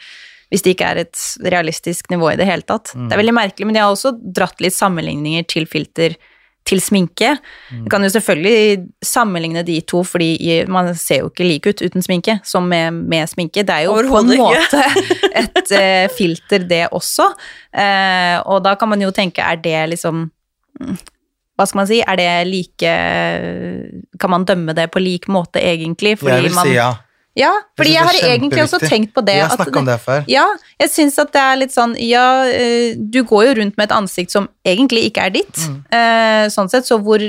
hvis det ikke er et realistisk nivå i det hele tatt. Det er veldig merkelig, men jeg har også dratt litt sammenligninger til filter til sminke. Du kan jo selvfølgelig sammenligne de to, fordi man ser jo ikke lik ut uten sminke som med, med sminke. Det er jo på en måte et eh, filter, det også. Eh, og da kan man jo tenke, er det liksom mm, Hva skal man si? Er det like Kan man dømme det på lik måte, egentlig? Jeg vil man, si ja. Ja, fordi jeg, jeg har egentlig også tenkt på det. Vi har snakka om det før. Ja, jeg syns at det er litt sånn Ja, eh, du går jo rundt med et ansikt som egentlig ikke er ditt. Mm. Eh, Sånn sett, så hvor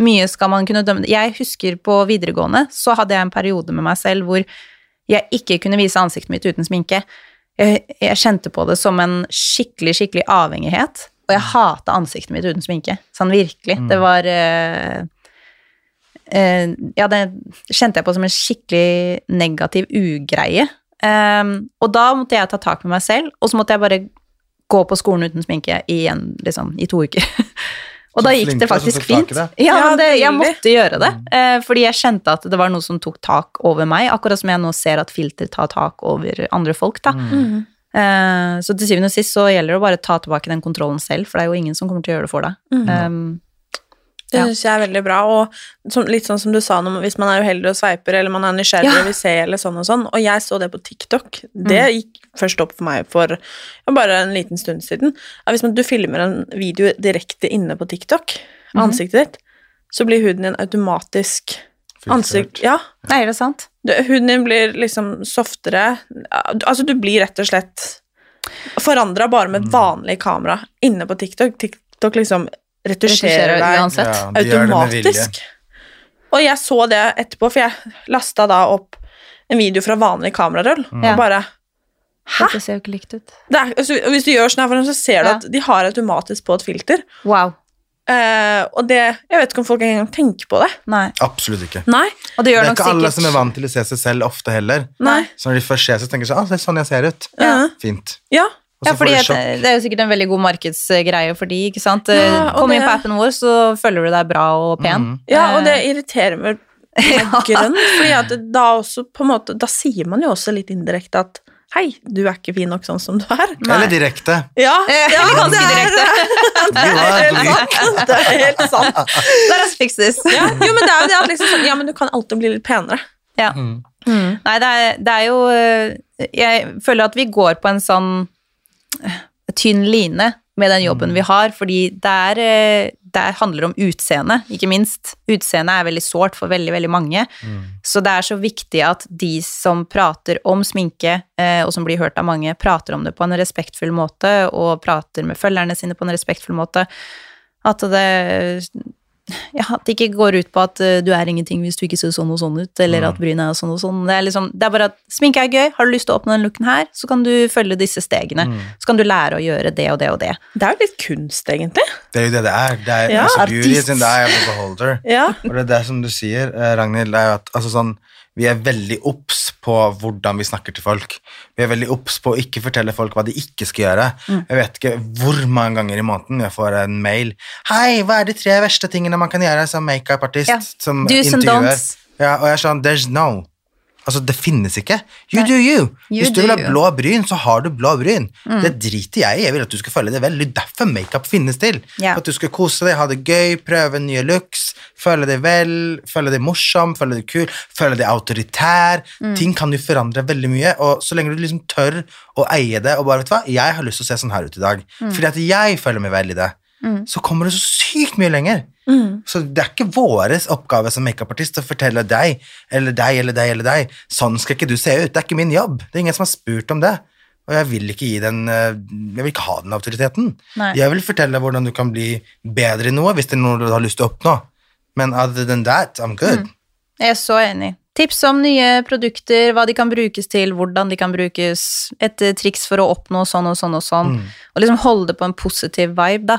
mye skal man kunne dømme? Jeg husker på videregående så hadde jeg en periode med meg selv hvor jeg ikke kunne vise ansiktet mitt uten sminke. Jeg, jeg kjente på det som en skikkelig, skikkelig avhengighet. Og jeg hata ansiktet mitt uten sminke. Sånn virkelig. Det var eh, Ja, det kjente jeg på som en skikkelig negativ ugreie. Um, og da måtte jeg ta tak med meg selv, og så måtte jeg bare gå på skolen uten sminke igjen, liksom, i to uker. og Så da gikk det faktisk fint. det. Ja, det, jeg måtte gjøre det, eh, fordi jeg kjente at det var noe som tok tak over meg, akkurat som jeg nå ser at filter tar tak over andre folk. da. Mm. Eh, så til syvende og sist så gjelder det å bare ta tilbake den kontrollen selv, for det er jo ingen som kommer til å gjøre det for deg. Um, Det syns jeg er veldig bra. Og som, litt sånn som du sa, når, hvis man er uheldig og sveiper, eller man er nysgjerrig Ja. og vil se, eller sånn og sånn. Og jeg så det på TikTok. Det gikk først opp for meg for ja, bare en liten stund siden. At hvis man, du filmer en video direkte inne på TikTok, ansiktet ditt, så blir huden din automatisk ansikt... Ja. nei, er det sant? Du, huden din blir liksom softere. Altså, du blir rett og slett forandra bare med vanlig kamera inne på TikTok. TikTok liksom retusjerer deg uansett. Ja, de gjør automatisk. Og jeg så det etterpå, for jeg lasta da opp en video fra vanlig kamerarull. Mm. Og bare Hæ? Dette ser jo ikke likt ut. Det er, altså, hvis du gjør sånn her for dem, så ser du Ja. at de har automatisk på et filter. Wow. Uh, og det Jeg vet ikke om folk engang tenker på det. Nei. Absolutt ikke. Nei. Og det Det er ikke ikke alle som er vant til å se seg selv ofte heller. Nei. Så når de først ser seg, så tenker de sånn, ah, det er sånn jeg ser ut. Ja. Fint. Ja. Ja, fordi det. Det er jo sikkert en veldig god markedsgreie for de, ikke sant? Ja, og Kom inn på appen vår, så føler du deg bra og pen. Mm. ja, og det Eh, irriterer meg meg grønn, fordi at da også på en måte Da sier man jo også litt indirekte at Hei, du er ikke fin nok sånn som du er. Eller direkte. Ja, Eh, ja ganske det er- direkte. Det er helt sant. Det er helt sant. Fix. Ja, jo, men det er jo det at liksom sånn Ja, men du kan alltid bli litt penere. Ja. Mm. Nei, det er, det er jo eh, Jeg føler at vi går på en sånn eh, tynn line med den jobben vi har, fordi der, der eh, det handler om utseende, ikke minst. Utseende er veldig sårt for veldig, veldig mange. Så det er så viktig at de som prater om sminke, eh, og som blir hørt av mange, prater om det på en respektfull måte, og prater med følgerne sine på en respektfull måte. At det ja, at det ikke går ut på at eh, du er ingenting hvis du ikke ser sånn og sånn ut, eller at brynet er sånn og sånn. Det er, liksom, det er bare at sminke er gøy. Har du lyst til å åpne den looken her, så kan du følge disse stegene. Så kan du lære å gjøre det og det og det. Det er jo litt kunst, egentlig. Det er jo det det er. Det er Ja, altså, beauty artist. is in the eye of the beholder. Ja. Og det er det som du sier, Ragnhild, Ragnhild, er jo at altså, sånn, vi er veldig obs på hvordan vi snakker til folk. Vi er veldig obs på å ikke fortelle folk hva de ikke skal gjøre. Mm. Jeg vet ikke hvor mange ganger i måneden jeg får en mail. Hei, hva er de tre verste tingene man kan gjøre som makeupartist? Ja. Som Do's and intervjuer?» don'ts. Ja, og jeg er sånn, there's no. Altså, det finnes ikke. You Nei. do you. You Hvis du vil ha. Mm. blå bryn, så har du blå bryn. Det driter jeg i. Jeg vil at du skal føle det vel. Det er derfor makeup finnes til. Yeah. At du skal kose deg, ha det gøy, prøve nye looks, føle deg vel, føle deg morsom, føle deg kul, føle deg autoritær. Mm. Ting kan jo forandre veldig mye, og så lenge du liksom tør å eie det og bare, vet du hva, jeg har lyst til å se sånn her ut i dag, Mm. fordi at jeg føler meg vel i det, så kommer du så sykt mye lenger. Mm. Så det er ikke vår oppgave som makeupartist å fortelle deg, eller deg, eller deg, eller deg, sånn skal ikke du se ut. Det er ikke min jobb. Det er ingen som har spurt om det. Og jeg vil ikke gi den eh, Jeg vil ikke ha den autoriteten. Nei. Jeg vil fortelle hvordan du kan bli bedre i noe, hvis det er noe du har lyst til å oppnå. Men other than that, I'm good. Jeg er så enig. Tips om nye produkter, hva de kan brukes til, hvordan de kan brukes, et eh, triks for å oppnå sånn og sånn og sånn. Og liksom holde det på en positiv vibe, da.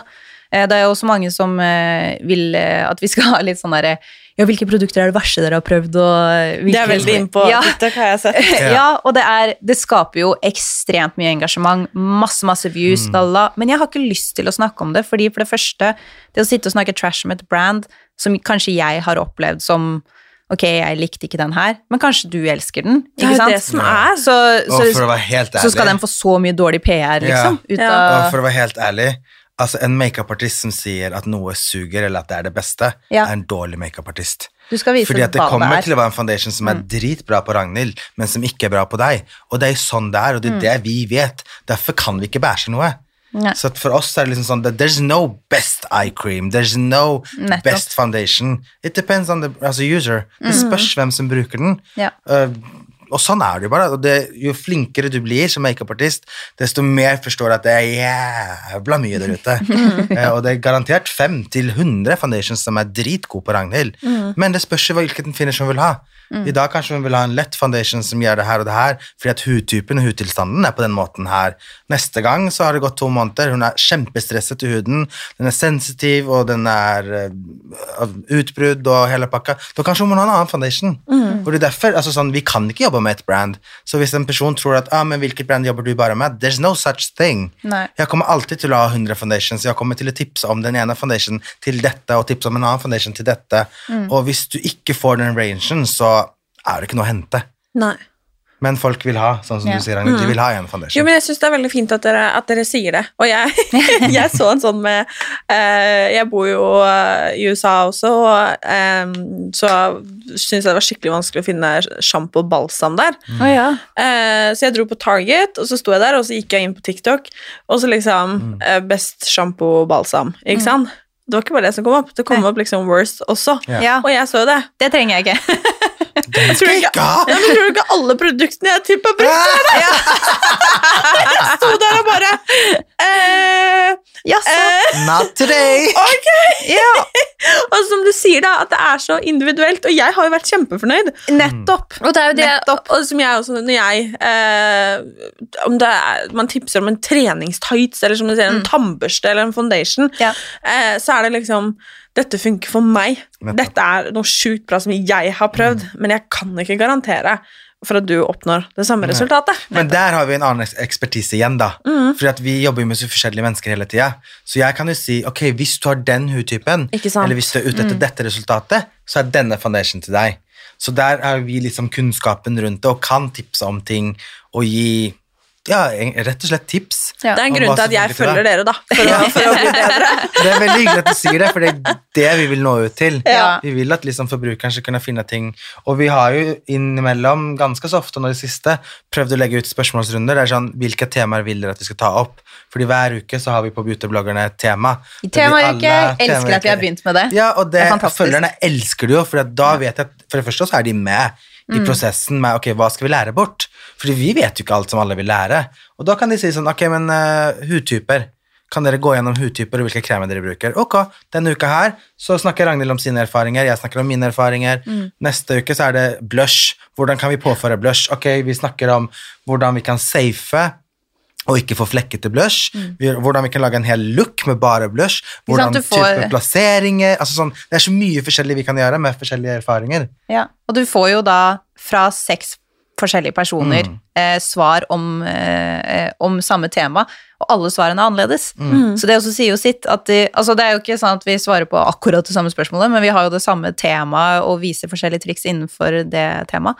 Eh, Det er jo også mange som eh, vil eh, at vi skal ha litt sånn derre Ja, hvilke produkter er det verste dere har prøvd, og Det er veldig inn på ja. TikTok, har jeg sett. ja, og det, er, det skaper jo ekstremt mye engasjement, masse, masse views, Mm. la, la. men jeg har ikke lyst til å snakke om det, fordi for det første, det å sitte og snakke trash om et brand som kanskje jeg har opplevd som Ok, jeg likte ikke den her, men kanskje du elsker den. Det er ikke sant? det som er. Så, så, Og for å være helt ærlig så skal den få så mye dårlig PR, liksom. Ut Av... Og for å være helt ærlig, altså en makeupartist som sier at noe suger, eller at det er det beste, Ja. er en dårlig makeupartist. Fordi at det kommer det er. til å være en foundation som er dritbra på Ragnhild, men som ikke er bra på deg. Og det er jo sånn det er, og det er det vi vet. Derfor kan vi ikke bæsje noe. Nei. Så for oss er det liksom sånn There's no best eye cream. There's no Nettopp. best foundation. It depends on the altså user. Det spørs hvem som bruker den. Ja. Uh, og sånn er det jo bare. Det, jo flinkere du blir som makeupartist, desto mer forstår du at det er jævla mye der ute. Eh, og det er garantert 5 til 100 foundations som er dritgode på Ragnhild. Men det spørs jo hvilken finish hun vil ha. I dag kanskje hun vil ha en lett foundation som gjør det her og det her, fordi at hudtypen og hudtilstanden er på den måten her. Neste gang så har det gått to måneder, hun er kjempestresset i huden, den er sensitiv, og den er uh, utbrudd og hele pakka. Da kanskje hun må ha en annen foundation. Og det er derfor, altså sånn, Vi kan ikke jobbe med et brand. Så hvis en person tror at ah, men hvilket brand jobber du bare med, there's no such thing. Nei. Jeg kommer alltid til å ha 100 foundations. Jeg kommer til å tipse om den ene foundationen til dette, og tipse om en annen foundation til dette. Og hvis du ikke får den rangen, så er det ikke noe å hente. Nei. Men folk vil ha, sånn som Ja. du sier, Ragnhild, de vil ha en foundation. Jo, men jeg syns det er veldig fint at dere, at dere sier det. Og jeg, jeg så en sånn med uh, Jeg bor jo eh, i USA også, og um, så syns jeg det var skikkelig vanskelig å finne sjampo og balsam der. Mm. ja. Eh, så jeg dro på Target, og så sto jeg der, og så gikk jeg inn på TikTok, og så liksom eh, Best sjampo og balsam, ikke sant? Det var ikke bare det som kom opp, det kom opp liksom worst også. Ja. ja. Og jeg så det. Det trenger jeg ikke. Den skal ikke ha! Ja, men Tror du ikke alle produktene jeg typ har brukt, det? Jeg sto der og bare eh, Jaså? Eh, Not today! ok! og som du sier, da, at det er så individuelt. Og jeg har jo vært kjempefornøyd. Nettopp. Og det er jo det Nettopp. Og som jeg også, når jeg eh, Om det er, man tipser om en treningstights, eller som du sier, en tannbørste eller en foundation, Ja. eh, så er det liksom Dette funker for meg. Dette er noe sjukt bra som jeg har prøvd, men jeg kan ikke garantere for at du oppnår det samme resultatet. Men der har vi en annen ekspertise igjen, da. Mm. Fordi vi jobber jo med så forskjellige mennesker hele tida. Så jeg kan jo si ok, hvis du har den hudtypen, eller hvis du er ute etter dette resultatet, så er denne foundation til deg. Så der har vi liksom kunnskapen rundt det og kan tipse om ting og gi ja, rett og slett tips. Ja. Det er en grunn til at jeg følger dere, da. For å, for å bli bedre. Det er veldig hyggelig at du sier det, for det er det vi vil nå ut til. Ja. Vi vil at liksom forbrukeren skal kunne finne ting. Og vi har jo innimellom, ganske så ofte nå i det siste, prøvd å legge ut spørsmålsrunder. Det er sånn, Hvilke temaer vil dere at vi skal ta opp? Fordi hver uke så har vi på Beautybloggerne et tema. I temauke. Elsker at vi har begynt med det. Ja, og det, Det er følgerne elsker det jo, for da vet jeg at for det første så er de med i Mm. prosessen med ok, hva skal vi lære bort? Fordi vi vet jo ikke alt som alle vil lære. Og da kan de si sånn, ok, men uh, hudtyper, kan dere gå gjennom hudtyper og hvilke kremer dere bruker? Ok, denne uka her så snakker Ragnhild om sine erfaringer, jeg snakker om mine erfaringer. Mm. Neste uke så er det blush. Hvordan kan vi påføre blush? Ok, vi snakker om hvordan vi kan safe og ikke få flekkete blush. Mm. hvordan vi kan lage en hel look med bare blush. Sant, Hvordan du får- type plasseringer altså sånn, Det er så mye forskjellig vi kan gjøre med forskjellige erfaringer. Ja. Og du får jo da fra seks forskjellige personer eh, svar om, eh, om samme tema, og alle svarene er annerledes. Så det også sier jo sitt at de, altså Det er jo ikke sånn at vi svarer på akkurat det samme spørsmålet, men vi har jo det samme temaet og viser forskjellige triks innenfor det temaet.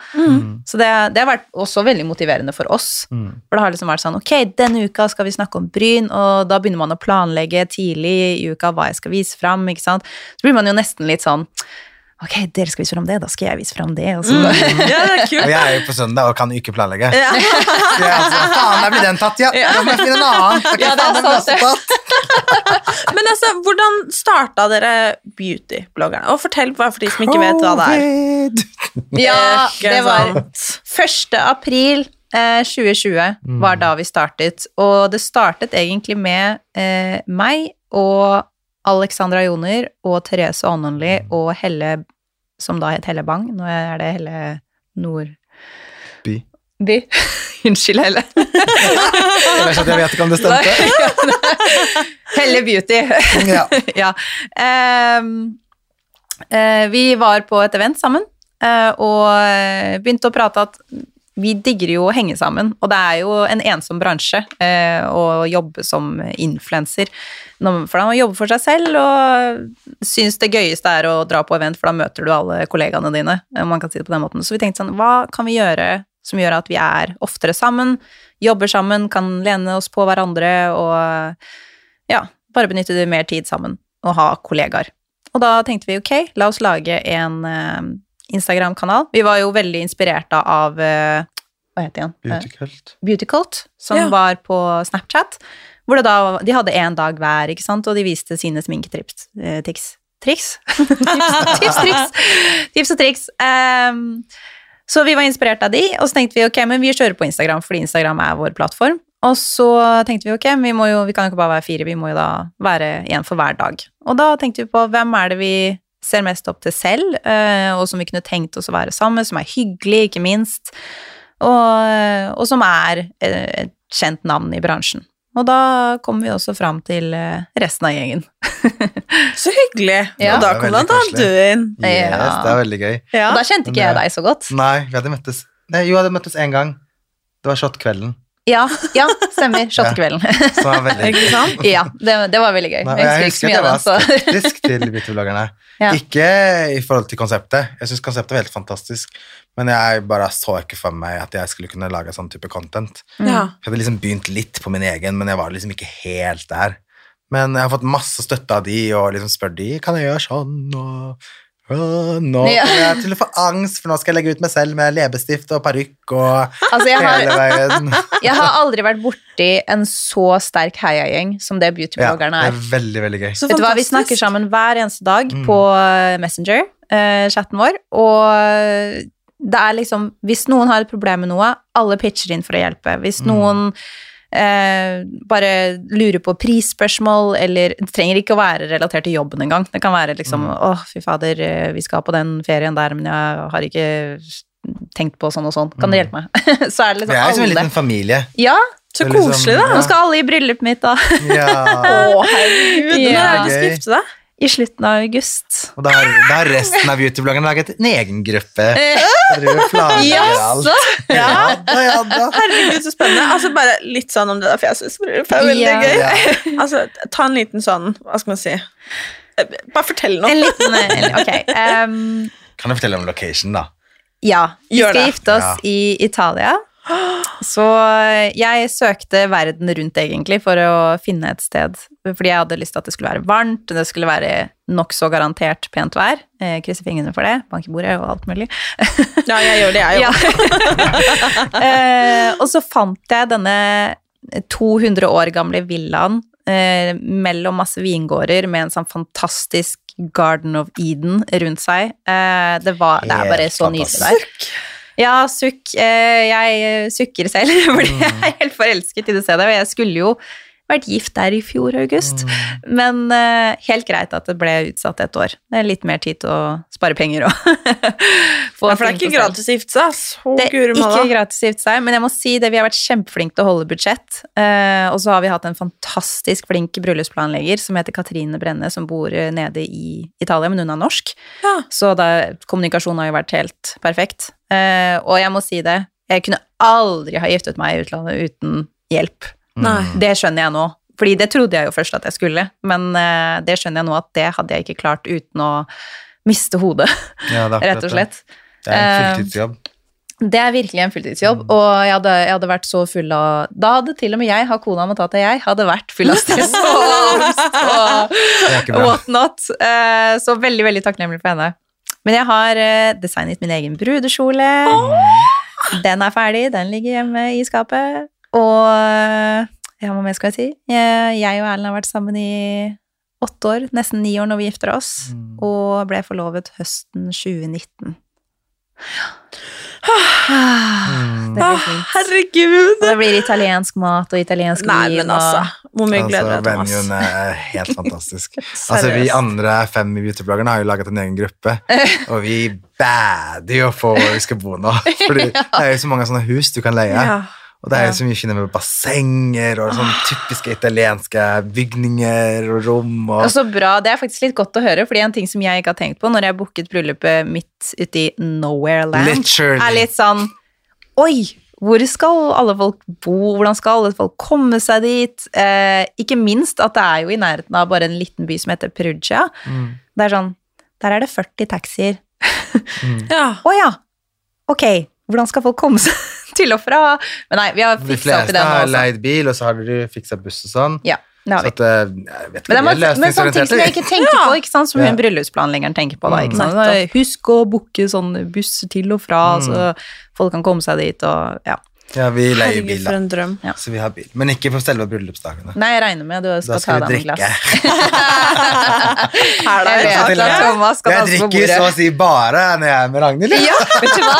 Så det, det har vært også veldig motiverende for oss. For det har liksom vært sånn Ok, denne uka skal vi snakke om bryn, og da begynner man å planlegge tidlig i uka hva jeg skal vise fram, ikke sant. Så blir man jo nesten litt sånn Ok, dere skal vise fram det, da skal jeg vise fram det. Og så, Ja, det er Og jeg er jo på søndag og kan ikke planlegge. Så jeg altså, faen, der blir den tatt, ja! Da må jeg finne en annen. Okay, Ja, det er faen, sant, det. Men altså, hvordan starta dere beautybloggerne? Og fortell bare for de som ikke vet hva det er. Covid. Ja, det var 1. april eh, 2020 var da vi startet, og det startet egentlig med eh, meg og Alexandra Joner og Therese Ånånli og Helle, som da het Helle Bang, nå er det Helle Nord... By. By. Unnskyld, Helle. Jeg vet, ikke, jeg vet ikke om det stemte. Helle Beauty. Ja. ja. Um, uh, vi var på et event sammen eh, og begynte å prate at vi digger jo å henge sammen, og det er jo en ensom bransje eh, å jobbe som influenser. For da må man jobbe for seg selv og syns det gøyeste er å dra på event, for da møter du alle kollegaene dine. om man kan si det på den måten. Så vi tenkte sånn, hva kan vi gjøre som gjør at vi er oftere sammen, jobber sammen, kan lene oss på hverandre og ja, bare benytte mer tid sammen og ha kollegaer. Og da tenkte vi ok, la oss lage en eh, Instagram-kanal. Vi var jo veldig inspirert av eh, Hva heter det igjen? Beautycult. Beautykult. Beauty Cult, som Ja. var på Snapchat. Hvor det da, de hadde én dag hver, ikke sant, og de viste sine sminketriks. Triks. tics. Triks? tips, tips, triks. Tips og triks. Um, så vi var inspirert av de, og så tenkte vi ok, men vi kjører på Instagram, fordi Instagram er vår plattform. Og så tenkte vi ok, vi, må jo, vi kan jo ikke bare være fire, vi må jo da være én for hver dag. Og da tenkte vi på hvem er det vi ser mest opp til selv, eh, og som vi kunne tenkt oss å være sammen med, som er hyggelig, ikke minst, og, og som er eh, et kjent navn i bransjen. Og da kommer vi også fram til eh, resten av gjengen. Så hyggelig. Ja. Og da kom blant annet du inn. Yes, det er veldig gøy. Ja. Og da kjente ikke jeg deg så godt. Nei, vi hadde møttes Nei, jo, vi hadde møttes én gang. Det var shotkvelden. Ja, ja stemmer. Shottekvelden. Ja, veldig sant? ja, det, det var veldig gøy. Nei, jeg jeg husker jeg husker at jeg var skeptisk til beautybloggerne. Ja. Ikke i forhold til konseptet. Jeg syns konseptet var helt fantastisk, men jeg bare så ikke for meg at jeg skulle kunne lage sånn type content. Ja. Jeg hadde liksom begynt litt på min egen, men jeg var liksom ikke helt der. Men jeg har fått masse støtte av de, og liksom spør de kan jeg gjøre sånn, og «Åh, nå Ja. jeg til å få angst, for nå skal jeg legge ut meg selv med leppestift og parykk og Altså, jeg hele veien. jeg har aldri vært borti en så sterk heiagjeng som det beautybloggerne er. Ja, det er. veldig, veldig gøy. Så Vet du hva, Vi snakker sammen hver eneste dag Mm. på eh, Messenger, eh, chatten vår, og det er liksom Hvis noen har et problem med noe, alle pitcher inn for å hjelpe. Hvis Mm. Eh, bare lure på prisspørsmål, eller det trenger ikke å være relatert til jobben engang. Det kan være liksom Mm. åh, fy fader, eh, vi skal på den ferien der, men jeg har ikke tenkt på sånn og sånn. Kan dere hjelpe meg? så er det liksom Vi Det er jo som en liten familie. Ja, Så koselig, da. nå skal alle i bryllupet mitt, da. Ja. Å, herregud. Når nå er det du skal gifte deg? I slutten av august. Og da har, resten av YouTube-bloggerne laget en egen gruppe. Planlegger alt. Ja da, ja da. Herregud, så spennende. Altså, bare litt sånn om det der fjesesbryllupet er veldig Ja. gøy. Ja. Altså, ta en liten sånn, hva skal man si Eh, Bare fortell noe. En liten Ok. Um, Kan du fortelle om location, da? ja, vi skal gifte oss Ja. i Italia. Så jeg søkte verden rundt egentlig for å finne et sted. Fordi jeg hadde lyst til at det skulle være varmt, det skulle være nokså garantert pent vær. Eh, krysser fingrene for det. Bank i bordet og alt mulig. Ja, jeg gjør det, jeg Ja. òg. eh, og så fant jeg denne 200 år gamle villaen eh, mellom masse vingårder med en sånn fantastisk Garden of Eden rundt seg. Eh, det, var, det er bare så nydelig der. Ja, sukk. Eh, jeg sukker selv, fordi jeg er helt forelsket i det stedet. Og jeg skulle jo vært gift der i fjor, august. Men uh, helt greit at det ble utsatt et år. Det er litt mer tid til å spare penger få Ja, for det er ikke gratis å gifte seg. Så Det er ikke gratis å gifte seg, men jeg må si det, vi har vært kjempeflinke til å holde budsjett. Uh, og så har vi hatt en fantastisk flink bryllupsplanlegger som heter Katrine Brenne, som bor nede i Italia, men hun er norsk. Ja. Så da, kommunikasjonen har jo vært helt perfekt. Uh, og jeg må si det, jeg kunne aldri ha giftet meg i utlandet uten hjelp. Nei. Det skjønner jeg nå. Fordi det trodde jeg jo først at jeg skulle, men uh, det skjønner jeg nå at det hadde jeg ikke klart uten å miste hodet, Ja, rett og slett. Det er en Eh, fulltidsjobb. Det er virkelig en fulltidsjobb, og jeg hadde, jeg hadde vært så full av Da hadde til og med jeg, har kona måttet til jeg, hadde vært full av stress og angst whatnot. Eh, Så veldig, veldig takknemlig for henne. Men jeg har uh, designet min egen brudekjole. Den er ferdig, den ligger hjemme i skapet. Og eh, ja, hva mer skal jeg si? Jeg jeg og Erlend har vært sammen i åtte år, nesten ni år når vi gifter oss, og ble forlovet høsten 2019. Det ah, herregud! Og det blir italiensk mat og italiensk Nei, vin. men altså. Hvor mye gleder Altså, deg, Thomas? Venuen er helt fantastisk. altså, vi andre fem i beautybloggerne har jo laget en egen gruppe, og vi bader jo på hvor vi skal bo nå. Fordi det er jo så mange sånne hus du kan leie. Ja. Og det er jo så mye fint med bassenger og sånn typiske italienske bygninger og rom. Og Og, så bra, Det er faktisk litt godt å høre, fordi en ting som jeg ikke har tenkt på når jeg booket bryllupet midt ute i nowhere land, Literally. er litt sånn Oi, hvor skal alle folk bo? Hvordan skal alle folk komme seg dit? Eh, ikke minst at det er jo i nærheten av bare en liten by som heter Perugia. Mm. Det er sånn Der er det 40 taxier. Ja. Oh, ja! Ok, hvordan skal folk komme seg til og fra? Men nei, vi har de fiksa opp i fleste har leid bil, og så har de fiksa buss og sånn. Ja, det har Så at, eh, jeg vet ikke, Men, det er, vi men sånne ting som jeg ikke tenker på, ikke sant? som Ja. hun bryllupsplanleggeren tenker på. Da, ikke sant? Nettopp. Husk å booke sånn buss til og fra, så folk kan komme seg dit. Og, ja. Ja, vi leier bil, da. en drøm. Så vi har bil. Men ikke på selve bryllupsdagene. Nei, jeg regner med du Da skal, skal ta deg drikke. glass. Er det Jeg vet at Thomas skal Jeg drikker så å si bare når jeg er med Ragnhild. Ja, vet du hva?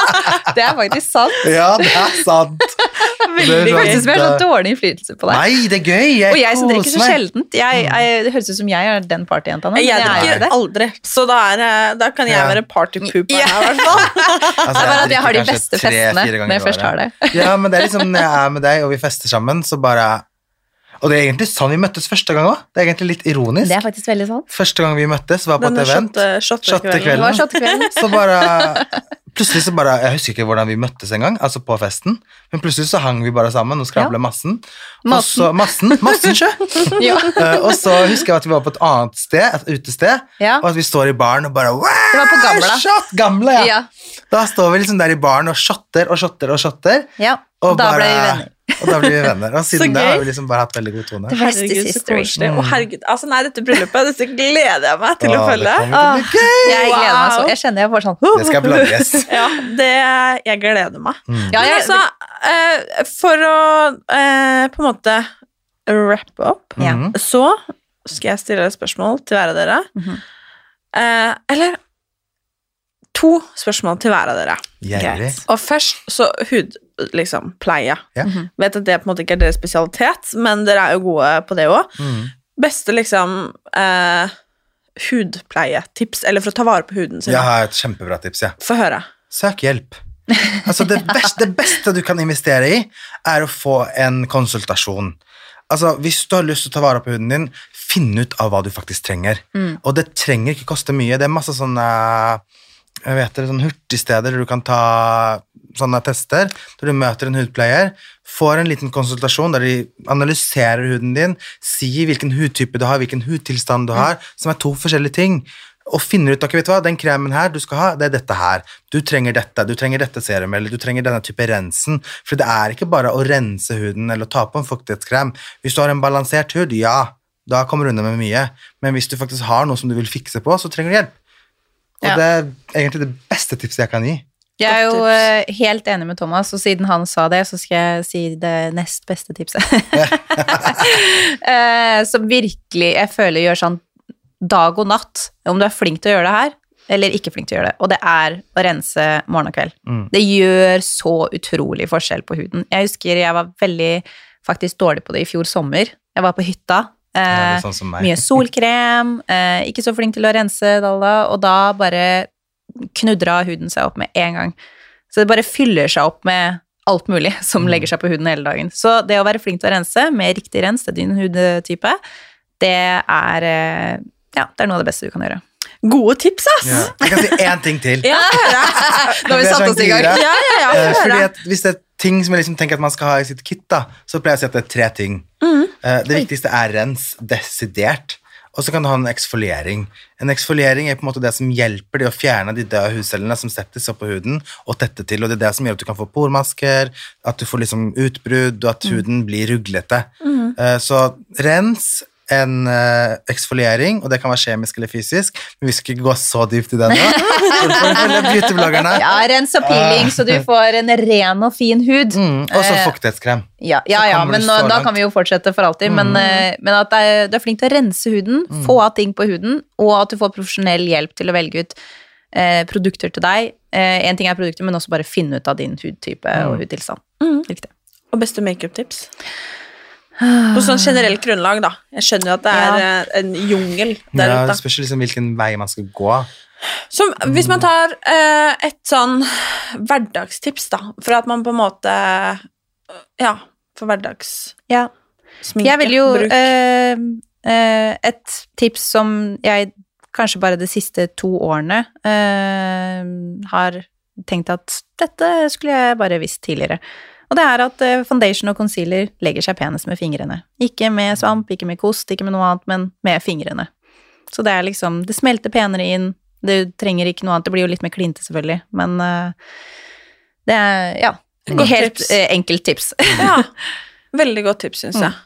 Det er faktisk sant. Ja, det er sant. Det Det høres ut som jeg har sånn- så dårlig innflytelse på deg. Nei, det er gøy. Jeg Og jeg som drikker så meg. sjeldent. Jeg, jeg, det høres ut som jeg er den partyjenta nå. Jeg er drikker aldri, så da, er, da kan jeg Ja. være partypooper Ja. her, i hvert fall. Altså, Det er bare at jeg har de beste festene når jeg først har det. Ja, men det er liksom når jeg er med deg, og vi fester sammen, så bare Og det er egentlig sånn vi møttes første gang òg. Det er egentlig litt ironisk. Det er faktisk veldig sant. Første gang vi møttes, var på Denne et event. shotte- shottekvelden. Det var Shottekvelden. shottekvelden. Så bare Plutselig så bare Jeg husker ikke hvordan vi møttes engang, altså på festen, men plutselig så hang vi bare sammen og skravla massen. Massen. Også, massen. Massen, sjø! Ja. uh, og så husker jeg at vi var på et annet sted, et utested, Ja. og at vi står i baren og bare Det var på Gamla. Shot! Gamle, ja. Ja. Da står vi liksom der i baren og shotter og shotter og shotter. Ja, Og, og da ble vi bare- venner. Og da blir vi venner. Og siden da det har vi liksom bare hatt veldig god tone. Herregud, så koselig. Å, herregud. Altså, nei, dette bryllupet dette gleder jeg meg til å Åh, følge. Det til gøy! Jeg gleder meg så. Jeg kjenner jeg får sånn Det skal blogges. Ja, det, jeg gleder meg. Ja, Men altså, eh, for å eh, på en måte wrap up, Ja. Mhm. så skal jeg stille et spørsmål til hver av dere. Mhm. eh, eller to spørsmål til hver av dere. Gjerrig. Og først så hud liksom, pleie. Ja. Vet at det på en måte ikke er deres spesialitet, men dere er jo gode på det òg. Mm. Beste liksom eh, hudpleietips, eller for å ta vare på huden sin. Jeg har et kjempebra tips, ja. Få høre. Søk hjelp. Altså det, beste, det beste du kan investere i, er å få en konsultasjon. Altså, Hvis du har lyst til å ta vare på huden din, finn ut av hva du faktisk trenger. Og det trenger ikke koste mye. Det er masse sånne jeg vet det, sånn hurtigsteder der du kan ta sånne tester, der du møter en hudpleier, får en liten konsultasjon der de analyserer huden din, sier hvilken hudtype du har, hvilken hudtilstand du har, som er to forskjellige ting, og finner ut ok, vet du hva, den kremen her du skal ha, det er dette her. Du trenger dette, du trenger dette serum, eller du trenger denne type rensen. For det er ikke bare å rense huden eller ta på en fuktighetskrem. Hvis du har en balansert hud, ja, da kommer du unna med mye. Men hvis du faktisk har noe som du vil fikse på, så trenger du hjelp. Og Ja. det er egentlig det beste tipset jeg kan gi. Jeg er jo eh, helt enig med Thomas, og siden han sa det, så skal jeg si det nest beste tipset. Eh, Som virkelig jeg føler gjør sånn dag og natt, om du er flink til å gjøre det her, eller ikke flink til å gjøre det, og det er å rense morgen og kveld. Mm. Det gjør så utrolig forskjell på huden. Jeg husker jeg var veldig faktisk dårlig på det i fjor sommer. Jeg var på hytta. Ja, eh, sånn mye solkrem, eh, ikke så flink til å rense, dalla, og da bare knudra huden seg opp med en gang. Så det bare fyller seg opp med alt mulig som Mm. legger seg på huden hele dagen. Så det å være flink til å rense med riktig rens til din hudtype, det er, eh, ja, det er noe av det beste du kan gjøre. Gode tips, ass! Ja. Jeg kan si én ting til. Ja. Nå har vi satt sånn oss i gang. ja, ja, ja, Eh, fordi at Hvis det er ting som jeg liksom tenker at man skal ha i sitt kit, da, så pleier jeg å si at det er tre ting. Mm. det viktigste er rens desidert. Og så kan du ha en eksfoliering. En eksfoliering er på en måte det som hjelper deg å fjerne de døde hudcellene som setter seg på huden, og tette til. Og det er det som gjør at du kan få pormasker, at du får liksom utbrudd, og at huden blir ruglete. Mm. så rens, en uh, eksfoliering, og det kan være kjemisk eller fysisk, men vi skal ikke gå så dypt i det nå. Ja, rens og peeling, så du får en ren og fin hud. Mm, og så Eh, fuktighetskrem. Ja, ja, ja men nå, da. Mm. kan vi jo fortsette for alltid. Men, eh, men at du er, er flink til å rense huden, få av ting på huden, og at du får profesjonell hjelp til å velge ut eh, produkter til deg. Én ting er produkter, men også bare finne ut av din hudtype Mm. og hudtilstand. Riktig. Og beste makeup-tips? På sånn generelt grunnlag, da. Jeg skjønner jo at det er Ja. eh, en jungel der Ja, det spørs liksom hvilken vei man skal gå. Så hvis man tar eh, et sånn hverdagstips, da, for at man på en måte Ja, for hverdagssminke. Ja. Jeg vil jo bruk. eh, eh, Et tips som jeg kanskje bare de siste to årene eh, har tenkt at dette skulle jeg bare visst tidligere. Og det er at eh, foundation og concealer legger seg penest med fingrene. Ikke med svamp, ikke med kost, ikke med noe annet, men med fingrene. Så det er liksom Det smelter penere inn. Du trenger ikke noe annet. Det blir jo litt mer klinte, selvfølgelig, men eh, det er Ja. Godt Helt tips. eh, enkelt tips. Ja. Veldig godt tips, syns jeg.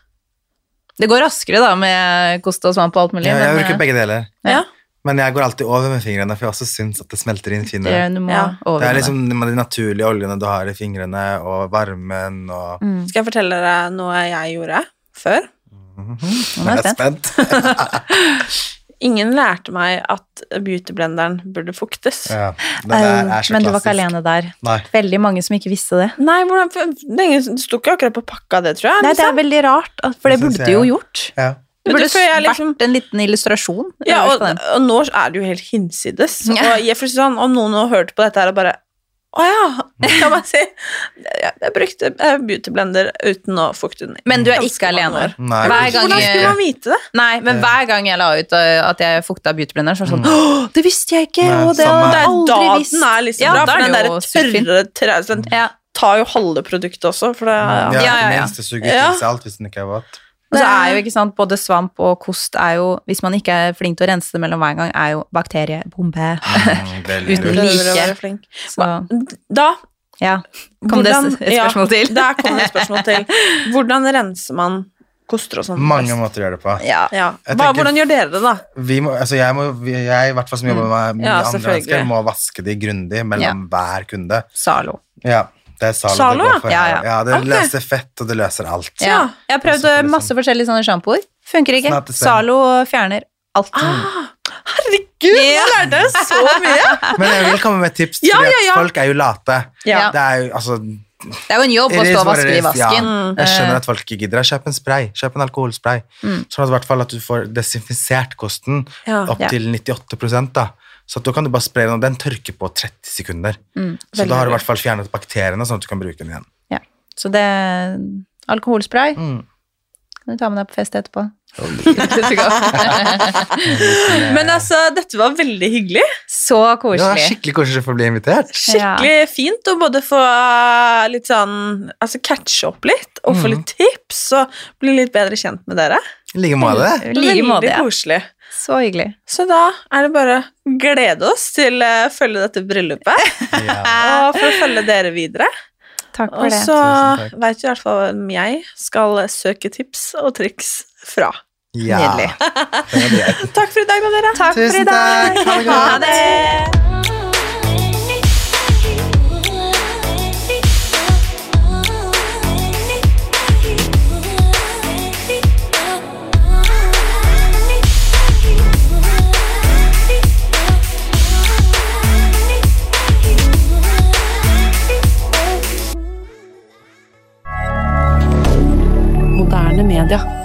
Det går raskere da med kost og svamp og alt mulig. Ja, jeg men, bruker begge deler. Ja. Men jeg går alltid over med fingrene, for jeg også syns at det smelter inn det, finere. du Ja. Det er liksom de naturlige oljene du har i fingrene, og varmen og Mm. Skal jeg fortelle dere noe jeg gjorde før? Nå er Jeg er spent. Ingen lærte meg at beautyblenderen burde fuktes. Ja, det der Eh, er så Men du var ikke alene der. Nei. Veldig mange som ikke visste det. Nei, hvordan, for- det, er det sto ikke akkurat på pakka, det, tror jeg. Nei, det er liksom. veldig rart, for det Det burde du jo gjort. Ja. Det burde det jeg liksom- vært en liten illustrasjon. Ja, og, og nå er det jo helt hinsides. Ja. Og jeg si sånn, om noen har hørt på dette her og bare Å ja! Kan man si. Jeg, jeg brukte eh, beautyblender uten å fukte den. Men du er ikke alene. Hver gang Hvordan skulle man vite det? nei, men hver gang jeg la ut uh, at jeg fukta beautyblenderen, så var det sånn Åh, det visste jeg ikke! Nei, Og det har jeg Det aldri da visst. den er liksom Ja, bra, for den der tørre Ja. tar jo halve produktet også, for det Ja, ja. Ja, ja, ja. det minste suger Ja. til seg alt hvis den ikke har våt. Og så er jo ikke sant, både svamp og kost er jo, hvis man ikke er flink til å rense det mellom hver gang, er jo bakteriebombe. Mm, Uten like. Da ja. Kom det et spørsmål til? Ja, der kom det et spørsmål til. Hvordan renser man koster og sånn? Mange best? måter å gjøre det på. Ja. Ja. Hva, tenker- hvordan gjør dere det, da? Vi må, altså jeg, må, jeg, i hvert fall som jobber med mye Ja, andre mennesker, må vaske de grundig mellom hver kunde. Zalo. Ja, det er Zalo, Zalo, det går for. ja? Ja, ja. det okay. løser fett, og det løser alt. Ja. Jeg har prøvd Og liksom- masse forskjellige sånne sjampoer. Funker ikke. Zalo fjerner alt. Herregud, nå lærte jeg så mye! Men jeg vil komme med et tips, Ja, fordi ja, ja. at folk er jo late. Ja. Det er jo, altså, Det er jo en jobb å stå og vaske i vasken. ja. Jeg skjønner at folk ikke gidder. Kjøp en spray. Kjøp en alkoholspray. Mm. Sånn at, i hvert fall at du får desinfisert kosten Ja. opp Ja. til 98 da. Så da kan du bare spre den, og den tørker på 30 sekunder. Mm. Så da har du i hvert fall fjernet bakteriene, sånn at du kan bruke den igjen. Ja. Så det Alkoholspray Mm. kan du ta med deg på fest etterpå. Men altså, dette var veldig hyggelig. Så koselig. Ja, skikkelig koselig å bli invitert. Skikkelig fint å både få litt sånn Altså catche opp litt, og få Mhm. litt tips, og bli litt bedre kjent med dere. I like måte. Veldig koselig. Så hyggelig. Så da er det bare å glede oss til å følge dette bryllupet, Ja. og for å følge dere videre. Takk for Og det. så Tusen veit du i hvert fall hvem jeg skal søke tips og triks fra. Ja. Nydelig. Takk for i dag, da, dere. Takk for i dag. takk. Ha det godt. Ha det. Moderne media.